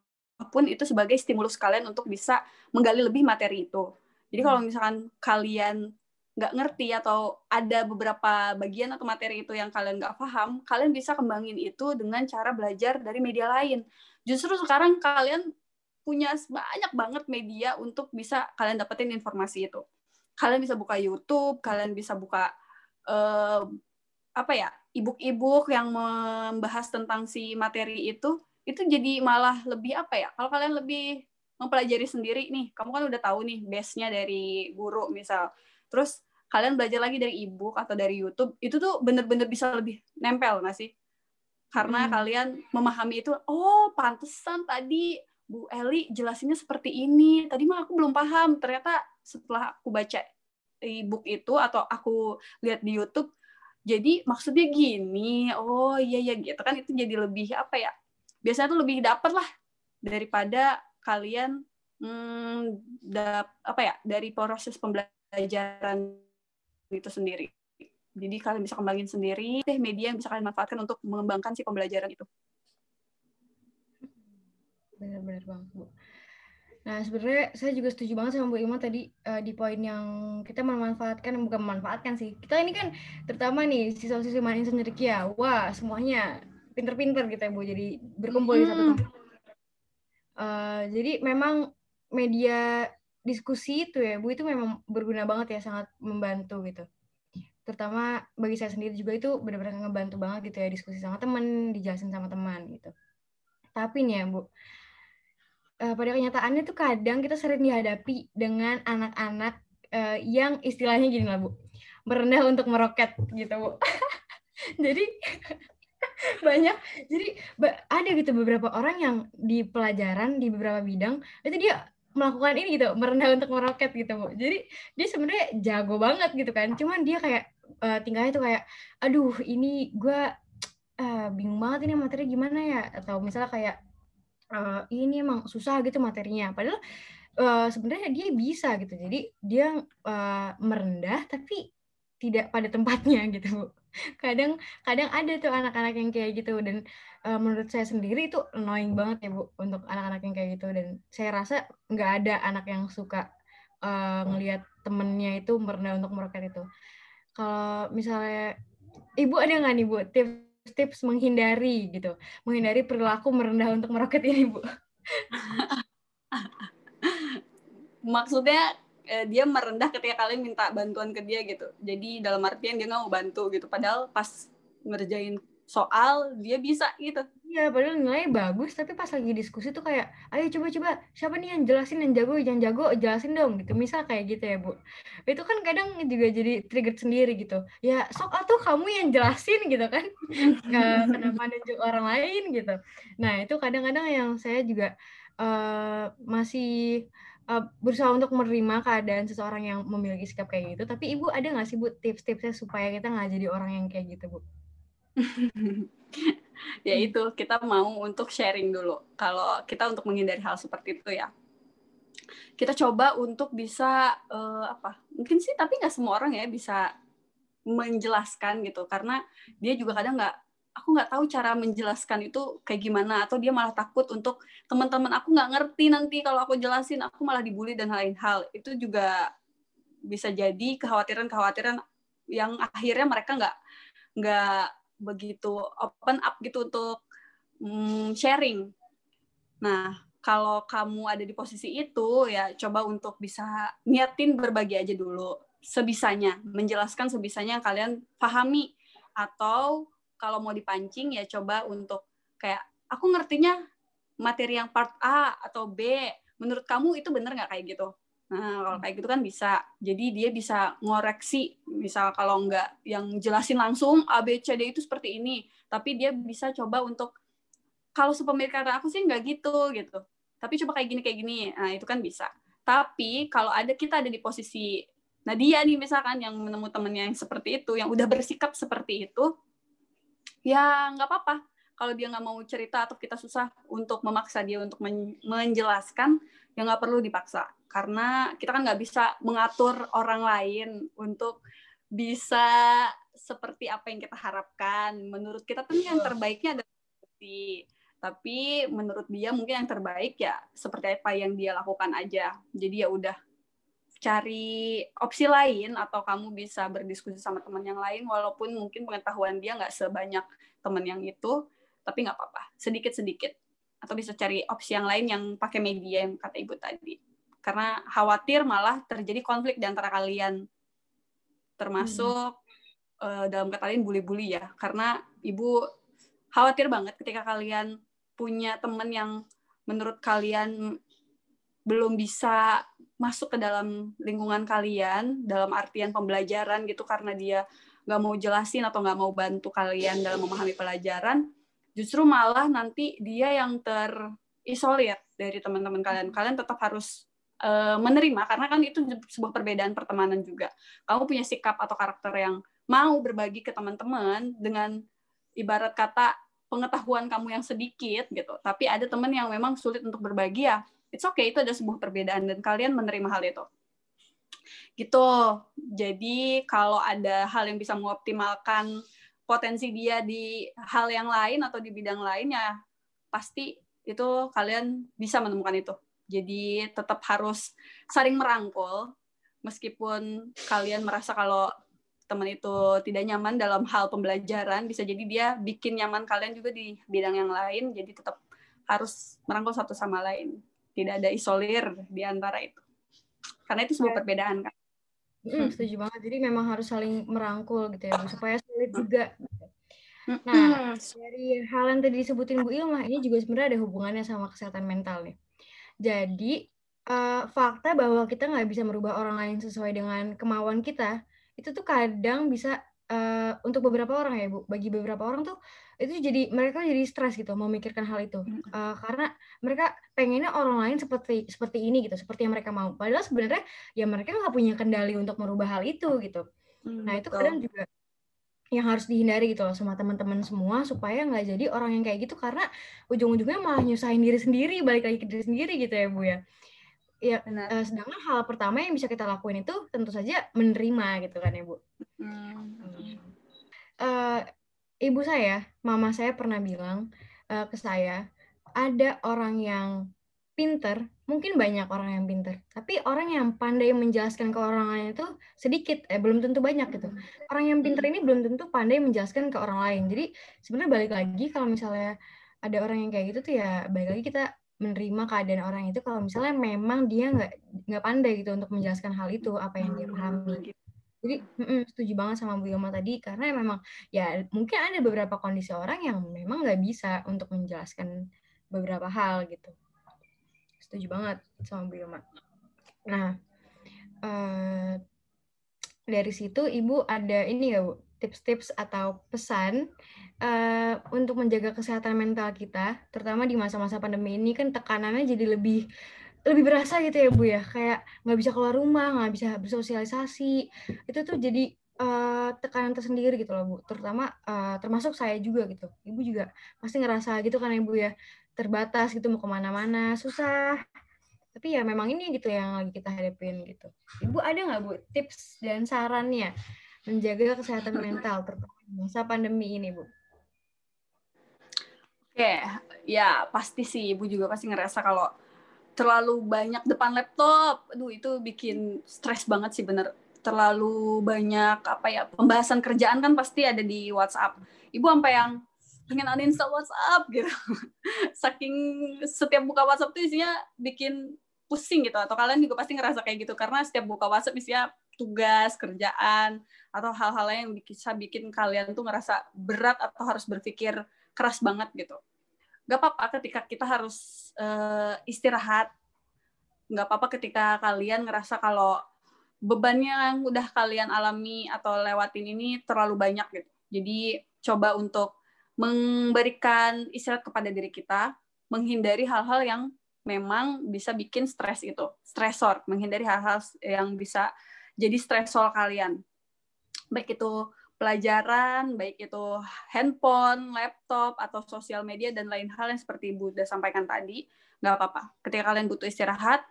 pun itu sebagai stimulus kalian untuk bisa menggali lebih materi itu. Jadi kalau hmm. misalkan kalian nggak ngerti atau ada beberapa bagian atau materi itu yang kalian nggak paham, kalian bisa kembangin itu dengan cara belajar dari media lain. Justru sekarang kalian punya banyak banget media untuk bisa kalian dapetin informasi itu. Kalian bisa buka YouTube, kalian bisa buka uh, apa ya, ebook-ebook yang membahas tentang si materi itu, itu jadi malah lebih apa ya? Kalau kalian lebih mempelajari sendiri nih, kamu kan udah tahu nih base-nya dari guru misal terus kalian belajar lagi dari ebook atau dari YouTube itu tuh bener-bener bisa lebih nempel nggak sih karena hmm. kalian memahami itu oh pantesan tadi Bu Eli jelasinnya seperti ini tadi mah aku belum paham ternyata setelah aku baca ebook itu atau aku lihat di YouTube jadi maksudnya gini oh iya ya gitu kan itu jadi lebih apa ya biasanya tuh lebih dapat lah daripada kalian hmm, dap, apa ya dari proses pembelajaran itu sendiri. Jadi kalian bisa kembangin sendiri deh media yang bisa kalian manfaatkan untuk mengembangkan si pembelajaran itu. Benar-benar banget, Bu. Nah, sebenarnya saya juga setuju banget sama Bu Ima tadi uh, di poin yang kita memanfaatkan, bukan memanfaatkan sih. Kita ini kan terutama nih siswa-siswi main ya, wah semuanya pinter-pinter gitu ya Bu, jadi berkumpul hmm. di satu tempat. Uh, jadi memang media diskusi itu ya Bu itu memang berguna banget ya sangat membantu gitu. Terutama bagi saya sendiri juga itu benar-benar ngebantu banget gitu ya diskusi sama teman dijelasin sama teman gitu. Tapi nih ya Bu uh, pada kenyataannya tuh kadang kita sering dihadapi dengan anak-anak uh, yang istilahnya gini lah Bu merendah untuk meroket gitu Bu. Jadi banyak jadi ada gitu beberapa orang yang di pelajaran di beberapa bidang itu dia melakukan ini gitu merendah untuk meroket gitu bu. Jadi dia sebenarnya jago banget gitu kan. Cuman dia kayak uh, tinggalnya tuh kayak aduh ini gue uh, bingung banget ini materi gimana ya? Atau misalnya kayak uh, ini emang susah gitu materinya. Padahal uh, sebenarnya dia bisa gitu. Jadi dia uh, merendah tapi tidak pada tempatnya gitu bu kadang kadang ada tuh anak-anak yang kayak gitu dan uh, menurut saya sendiri itu annoying banget ya bu untuk anak-anak yang kayak gitu dan saya rasa nggak ada anak yang suka uh, ngelihat temennya itu merendah untuk meroket itu. Kalau misalnya ibu ada nggak nih bu tips-tips menghindari gitu menghindari perilaku merendah untuk meroket ini bu? Maksudnya eh, dia merendah ketika kalian minta bantuan ke dia gitu jadi dalam artian dia nggak mau bantu gitu padahal pas ngerjain soal dia bisa gitu Iya, padahal nilainya bagus, tapi pas lagi diskusi tuh kayak, ayo coba-coba, siapa nih yang jelasin yang jago, yang jago, jelasin dong, gitu. Misal kayak gitu ya, Bu. Itu kan kadang juga jadi trigger sendiri gitu. Ya, sok atau kamu yang jelasin gitu kan. Kenapa nunjuk orang lain gitu. Nah, itu kadang-kadang yang saya juga uh, masih uh, berusaha untuk menerima keadaan seseorang yang memiliki sikap kayak gitu. Tapi ibu ada nggak sih bu tips-tipsnya supaya kita nggak jadi orang yang kayak gitu bu? ya itu kita mau untuk sharing dulu. Kalau kita untuk menghindari hal seperti itu ya, kita coba untuk bisa uh, apa? Mungkin sih tapi nggak semua orang ya bisa menjelaskan gitu karena dia juga kadang nggak aku nggak tahu cara menjelaskan itu kayak gimana atau dia malah takut untuk teman-teman aku nggak ngerti nanti kalau aku jelasin aku malah dibully dan lain hal. Itu juga bisa jadi kekhawatiran-kekhawatiran yang akhirnya mereka nggak nggak begitu open up gitu untuk mm, sharing. Nah, kalau kamu ada di posisi itu ya coba untuk bisa niatin berbagi aja dulu. Sebisanya, menjelaskan sebisanya yang kalian pahami. Atau kalau mau dipancing ya coba untuk kayak aku ngertinya materi yang part A atau B, menurut kamu itu bener nggak kayak gitu? Nah, kalau kayak gitu kan bisa. Jadi dia bisa ngoreksi, misal kalau nggak yang jelasin langsung A, B, C, D itu seperti ini. Tapi dia bisa coba untuk, kalau sepemilik kata aku sih nggak gitu, gitu. Tapi coba kayak gini, kayak gini. Nah, itu kan bisa. Tapi kalau ada kita ada di posisi Nah dia nih misalkan yang menemu temennya yang seperti itu, yang udah bersikap seperti itu, ya nggak apa-apa. Kalau dia nggak mau cerita atau kita susah untuk memaksa dia untuk menjelaskan ya nggak perlu dipaksa. Karena kita kan nggak bisa mengatur orang lain untuk bisa seperti apa yang kita harapkan. Menurut kita tuh yang terbaiknya adalah seperti tapi menurut dia mungkin yang terbaik ya seperti apa yang dia lakukan aja. Jadi ya udah cari opsi lain atau kamu bisa berdiskusi sama teman yang lain walaupun mungkin pengetahuan dia nggak sebanyak teman yang itu tapi nggak apa-apa. Sedikit sedikit atau bisa cari opsi yang lain yang pakai media yang kata ibu tadi. Karena khawatir malah terjadi konflik di antara kalian. Termasuk hmm. uh, dalam kata lain bully-bully ya. Karena ibu khawatir banget ketika kalian punya teman yang menurut kalian belum bisa masuk ke dalam lingkungan kalian dalam artian pembelajaran gitu karena dia nggak mau jelasin atau nggak mau bantu kalian dalam memahami pelajaran justru malah nanti dia yang terisolir dari teman-teman kalian. Kalian tetap harus uh, menerima karena kan itu sebuah perbedaan pertemanan juga. Kamu punya sikap atau karakter yang mau berbagi ke teman-teman dengan ibarat kata pengetahuan kamu yang sedikit gitu. Tapi ada teman yang memang sulit untuk berbagi ya. It's okay, itu ada sebuah perbedaan dan kalian menerima hal itu gitu. Jadi kalau ada hal yang bisa mengoptimalkan potensi dia di hal yang lain atau di bidang lain ya pasti itu kalian bisa menemukan itu. Jadi tetap harus saling merangkul meskipun kalian merasa kalau teman itu tidak nyaman dalam hal pembelajaran bisa jadi dia bikin nyaman kalian juga di bidang yang lain jadi tetap harus merangkul satu sama lain tidak ada isolir di antara itu. Karena itu sebuah perbedaan kan? Hmm, setuju banget. Jadi memang harus saling merangkul gitu ya, Bu, supaya sulit juga. Nah, dari hal yang tadi disebutin Bu Ilma, ini juga sebenarnya ada hubungannya sama kesehatan mental nih. Jadi, uh, fakta bahwa kita nggak bisa merubah orang lain sesuai dengan kemauan kita, itu tuh kadang bisa uh, untuk beberapa orang ya Bu, bagi beberapa orang tuh itu jadi mereka jadi stres gitu memikirkan hal itu. Uh, karena mereka pengennya orang lain seperti seperti ini gitu seperti yang mereka mau. Padahal sebenarnya ya mereka nggak punya kendali untuk merubah hal itu gitu. Hmm, nah itu kadang juga yang harus dihindari gitu loh sama teman-teman semua supaya nggak jadi orang yang kayak gitu. Karena ujung-ujungnya malah nyusahin diri sendiri balik lagi ke diri sendiri gitu ya bu ya. Ya uh, sedangkan hal pertama yang bisa kita lakuin itu tentu saja menerima gitu kan ya bu? Hmm. Ibu saya, mama saya pernah bilang uh, ke saya, ada orang yang pinter, mungkin banyak orang yang pinter, tapi orang yang pandai menjelaskan ke orang lain itu sedikit, eh belum tentu banyak gitu. Orang yang pinter ini belum tentu pandai menjelaskan ke orang lain. Jadi sebenarnya balik lagi kalau misalnya ada orang yang kayak gitu tuh ya balik lagi kita menerima keadaan orang itu kalau misalnya memang dia nggak nggak pandai gitu untuk menjelaskan hal itu apa yang dia pahami. Jadi mm, setuju banget sama Bu Yoma tadi karena memang ya mungkin ada beberapa kondisi orang yang memang nggak bisa untuk menjelaskan beberapa hal gitu. Setuju banget sama Bu Yoma. Nah uh, dari situ Ibu ada ini ya Bu tips-tips atau pesan uh, untuk menjaga kesehatan mental kita, terutama di masa-masa pandemi ini kan tekanannya jadi lebih lebih berasa gitu ya bu ya. Kayak nggak bisa keluar rumah nggak bisa bersosialisasi. Itu tuh jadi uh, tekanan tersendiri gitu loh bu. Terutama uh, termasuk saya juga gitu. Ibu juga pasti ngerasa gitu kan ibu ya. Terbatas gitu mau ke mana-mana susah. Tapi ya memang ini gitu yang lagi kita hadapin gitu. Ibu ada nggak bu tips dan sarannya menjaga kesehatan mental terutama masa pandemi ini bu? Oke, ya pasti sih. Ibu juga pasti ngerasa kalau terlalu banyak depan laptop, aduh itu bikin stres banget sih bener. terlalu banyak apa ya pembahasan kerjaan kan pasti ada di WhatsApp. Ibu sampai yang pengen uninstall WhatsApp gitu. Saking setiap buka WhatsApp tuh isinya bikin pusing gitu atau kalian juga pasti ngerasa kayak gitu karena setiap buka WhatsApp isinya tugas, kerjaan atau hal-hal lain yang bisa bikin kalian tuh ngerasa berat atau harus berpikir keras banget gitu. Gak apa-apa ketika kita harus uh, istirahat. Gak apa-apa ketika kalian ngerasa kalau bebannya yang udah kalian alami atau lewatin ini terlalu banyak gitu. Jadi coba untuk memberikan istirahat kepada diri kita, menghindari hal-hal yang memang bisa bikin stres itu, stresor, menghindari hal-hal yang bisa jadi stresor kalian. Baik itu pelajaran, baik itu handphone, laptop, atau sosial media, dan lain hal yang seperti Ibu sudah sampaikan tadi, nggak apa-apa. Ketika kalian butuh istirahat,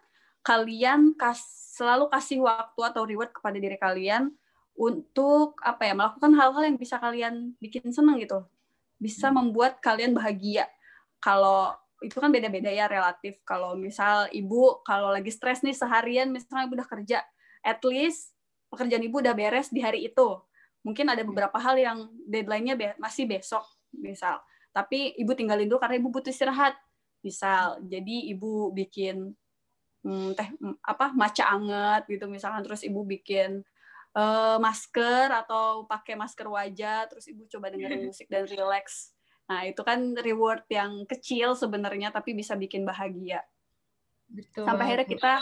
kalian kas, selalu kasih waktu atau reward kepada diri kalian untuk apa ya melakukan hal-hal yang bisa kalian bikin seneng gitu bisa membuat kalian bahagia. Kalau itu kan beda-beda ya relatif. Kalau misal ibu kalau lagi stres nih seharian misalnya ibu udah kerja, at least pekerjaan ibu udah beres di hari itu. Mungkin ada beberapa hal yang deadline-nya be masih besok misal. Tapi ibu tinggalin dulu karena ibu butuh istirahat. Misal, jadi ibu bikin hmm, teh apa maca anget gitu misalkan terus ibu bikin uh, masker atau pakai masker wajah terus ibu coba dengerin musik dan relax nah itu kan reward yang kecil sebenarnya tapi bisa bikin bahagia Betul. sampai akhirnya kita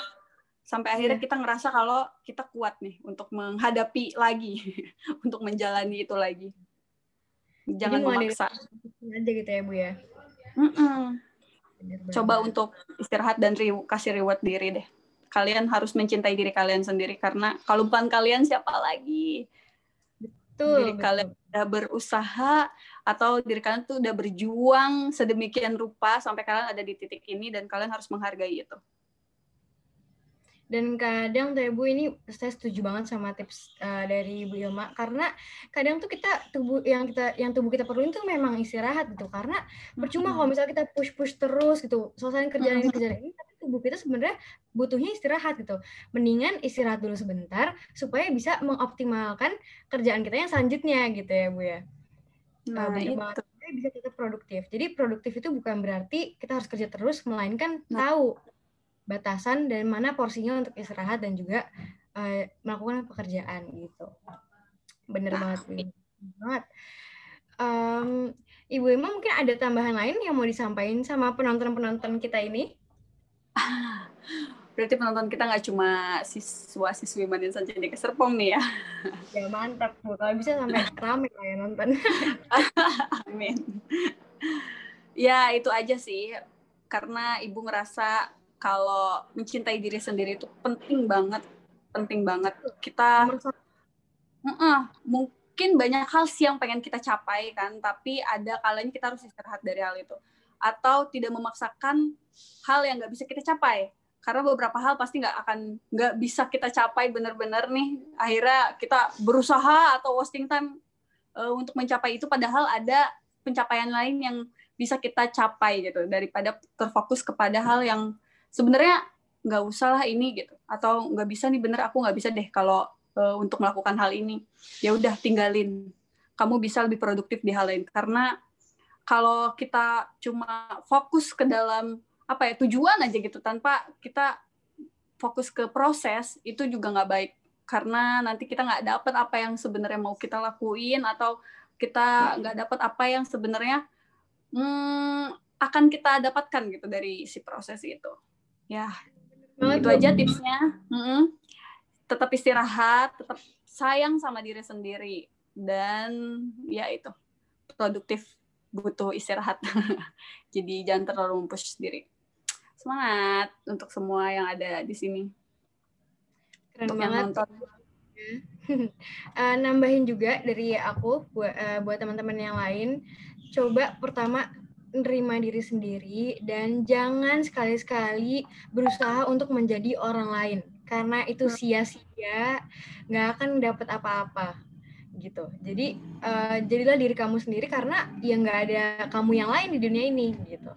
sampai akhirnya iya. kita ngerasa kalau kita kuat nih untuk menghadapi lagi untuk menjalani itu lagi. Jangan Jadi memaksa. aja gitu ya bu ya? Mm -mm. coba untuk istirahat dan re kasih reward diri deh. Kalian harus mencintai diri kalian sendiri karena kalau bukan kalian siapa lagi? Betul diri betul. kalian udah berusaha atau diri kalian tuh udah berjuang sedemikian rupa sampai kalian ada di titik ini dan kalian harus menghargai itu dan kadang tuh ya Bu ini saya setuju banget sama tips uh, dari Bu Ilma. Karena kadang tuh kita tubuh yang kita yang tubuh kita perluin tuh memang istirahat gitu. Karena percuma kalau misalnya kita push push terus gitu selesai kerjaan ini kerjaan ini tapi tubuh kita sebenarnya butuhnya istirahat gitu. Mendingan istirahat dulu sebentar supaya bisa mengoptimalkan kerjaan kita yang selanjutnya gitu ya Bu ya. Nah, uh, itu. bisa tetap produktif. Jadi produktif itu bukan berarti kita harus kerja terus melainkan nah. tahu batasan dan mana porsinya untuk istirahat dan juga uh, melakukan pekerjaan gitu. Bener banget, bener banget. Um, Ibu Emma mungkin ada tambahan lain yang mau disampaikan sama penonton-penonton kita ini? Berarti penonton kita nggak cuma siswa-siswi Manin saja di Keserpong nih ya? Ya mantap, Bu. Kalau bisa sampai ramai lah ya nonton. Amin. Ya, itu aja sih. Karena Ibu ngerasa kalau mencintai diri sendiri itu penting banget, penting banget. Kita uh -uh, mungkin banyak hal sih yang pengen kita capai kan, tapi ada kalanya kita harus istirahat dari hal itu. Atau tidak memaksakan hal yang nggak bisa kita capai. Karena beberapa hal pasti nggak akan nggak bisa kita capai benar-benar nih. Akhirnya kita berusaha atau wasting time uh, untuk mencapai itu, padahal ada pencapaian lain yang bisa kita capai gitu daripada terfokus kepada hal yang sebenarnya nggak usah lah ini gitu. Atau nggak bisa nih bener aku nggak bisa deh kalau uh, untuk melakukan hal ini. Ya udah tinggalin. Kamu bisa lebih produktif di hal lain. Karena kalau kita cuma fokus ke dalam apa ya tujuan aja gitu tanpa kita fokus ke proses itu juga nggak baik. Karena nanti kita nggak dapat apa yang sebenarnya mau kita lakuin atau kita nggak dapat apa yang sebenarnya hmm, akan kita dapatkan gitu dari si proses itu ya. Itu aja tipsnya. Mm-hmm. tetap istirahat tetap sayang sama diri sendiri. Dan ya itu produktif butuh istirahat. Jadi jangan terlalu mempush diri. Semangat untuk semua yang ada di sini. Keren untuk banget. yang nonton. uh, nambahin juga dari aku buat uh, buat teman-teman yang lain. Coba pertama menerima diri sendiri dan jangan sekali-sekali berusaha untuk menjadi orang lain karena itu hmm. sia-sia nggak akan dapat apa-apa gitu jadi uh, jadilah diri kamu sendiri karena ya nggak ada kamu yang lain di dunia ini gitu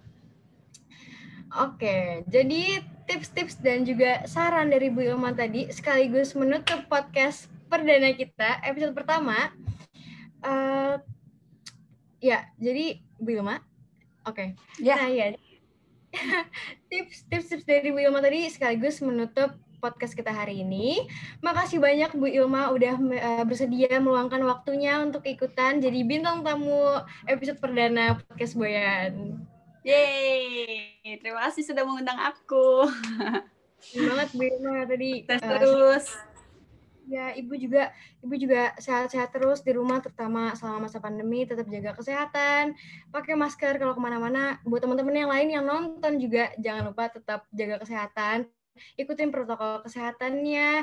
Oke, jadi tips-tips dan juga saran dari Bu Ilma tadi sekaligus menutup podcast perdana kita episode pertama. Uh, ya, jadi Bu Ilma, oke. Okay. Ya. Nah ya, tips-tips dari Bu Ilma tadi sekaligus menutup podcast kita hari ini. Makasih banyak Bu Ilma udah uh, bersedia meluangkan waktunya untuk ikutan jadi bintang tamu episode perdana podcast Boyan. Yeay, terima kasih sudah mengundang aku. Terima banget Bu Ilma tadi. Tes uh, terus. Ya, Ibu juga Ibu juga sehat-sehat terus di rumah terutama selama masa pandemi, tetap jaga kesehatan, pakai masker kalau ke mana-mana. Buat teman-teman yang lain yang nonton juga jangan lupa tetap jaga kesehatan, ikutin protokol kesehatannya,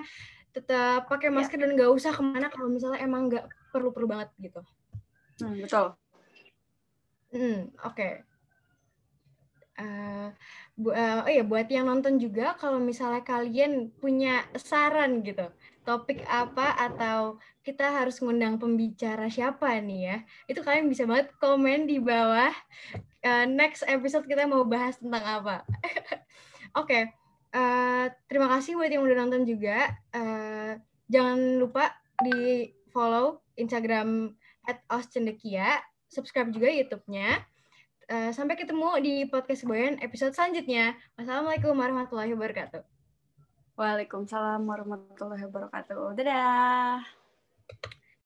tetap pakai ya. masker ya. dan nggak usah ke mana kalau misalnya emang nggak perlu-perlu banget gitu. Hmm, betul. Hmm, oke. Okay. Uh, bu, uh, oh ya buat yang nonton juga kalau misalnya kalian punya saran gitu topik apa atau kita harus ngundang pembicara siapa nih ya itu kalian bisa banget komen di bawah uh, next episode kita mau bahas tentang apa oke okay. uh, terima kasih buat yang udah nonton juga uh, jangan lupa di follow Instagram at Oscendekia subscribe juga YouTube-nya Eh, sampai ketemu di podcast Boyan episode selanjutnya. Wassalamualaikum warahmatullahi wabarakatuh. Waalaikumsalam warahmatullahi wabarakatuh. Dadah.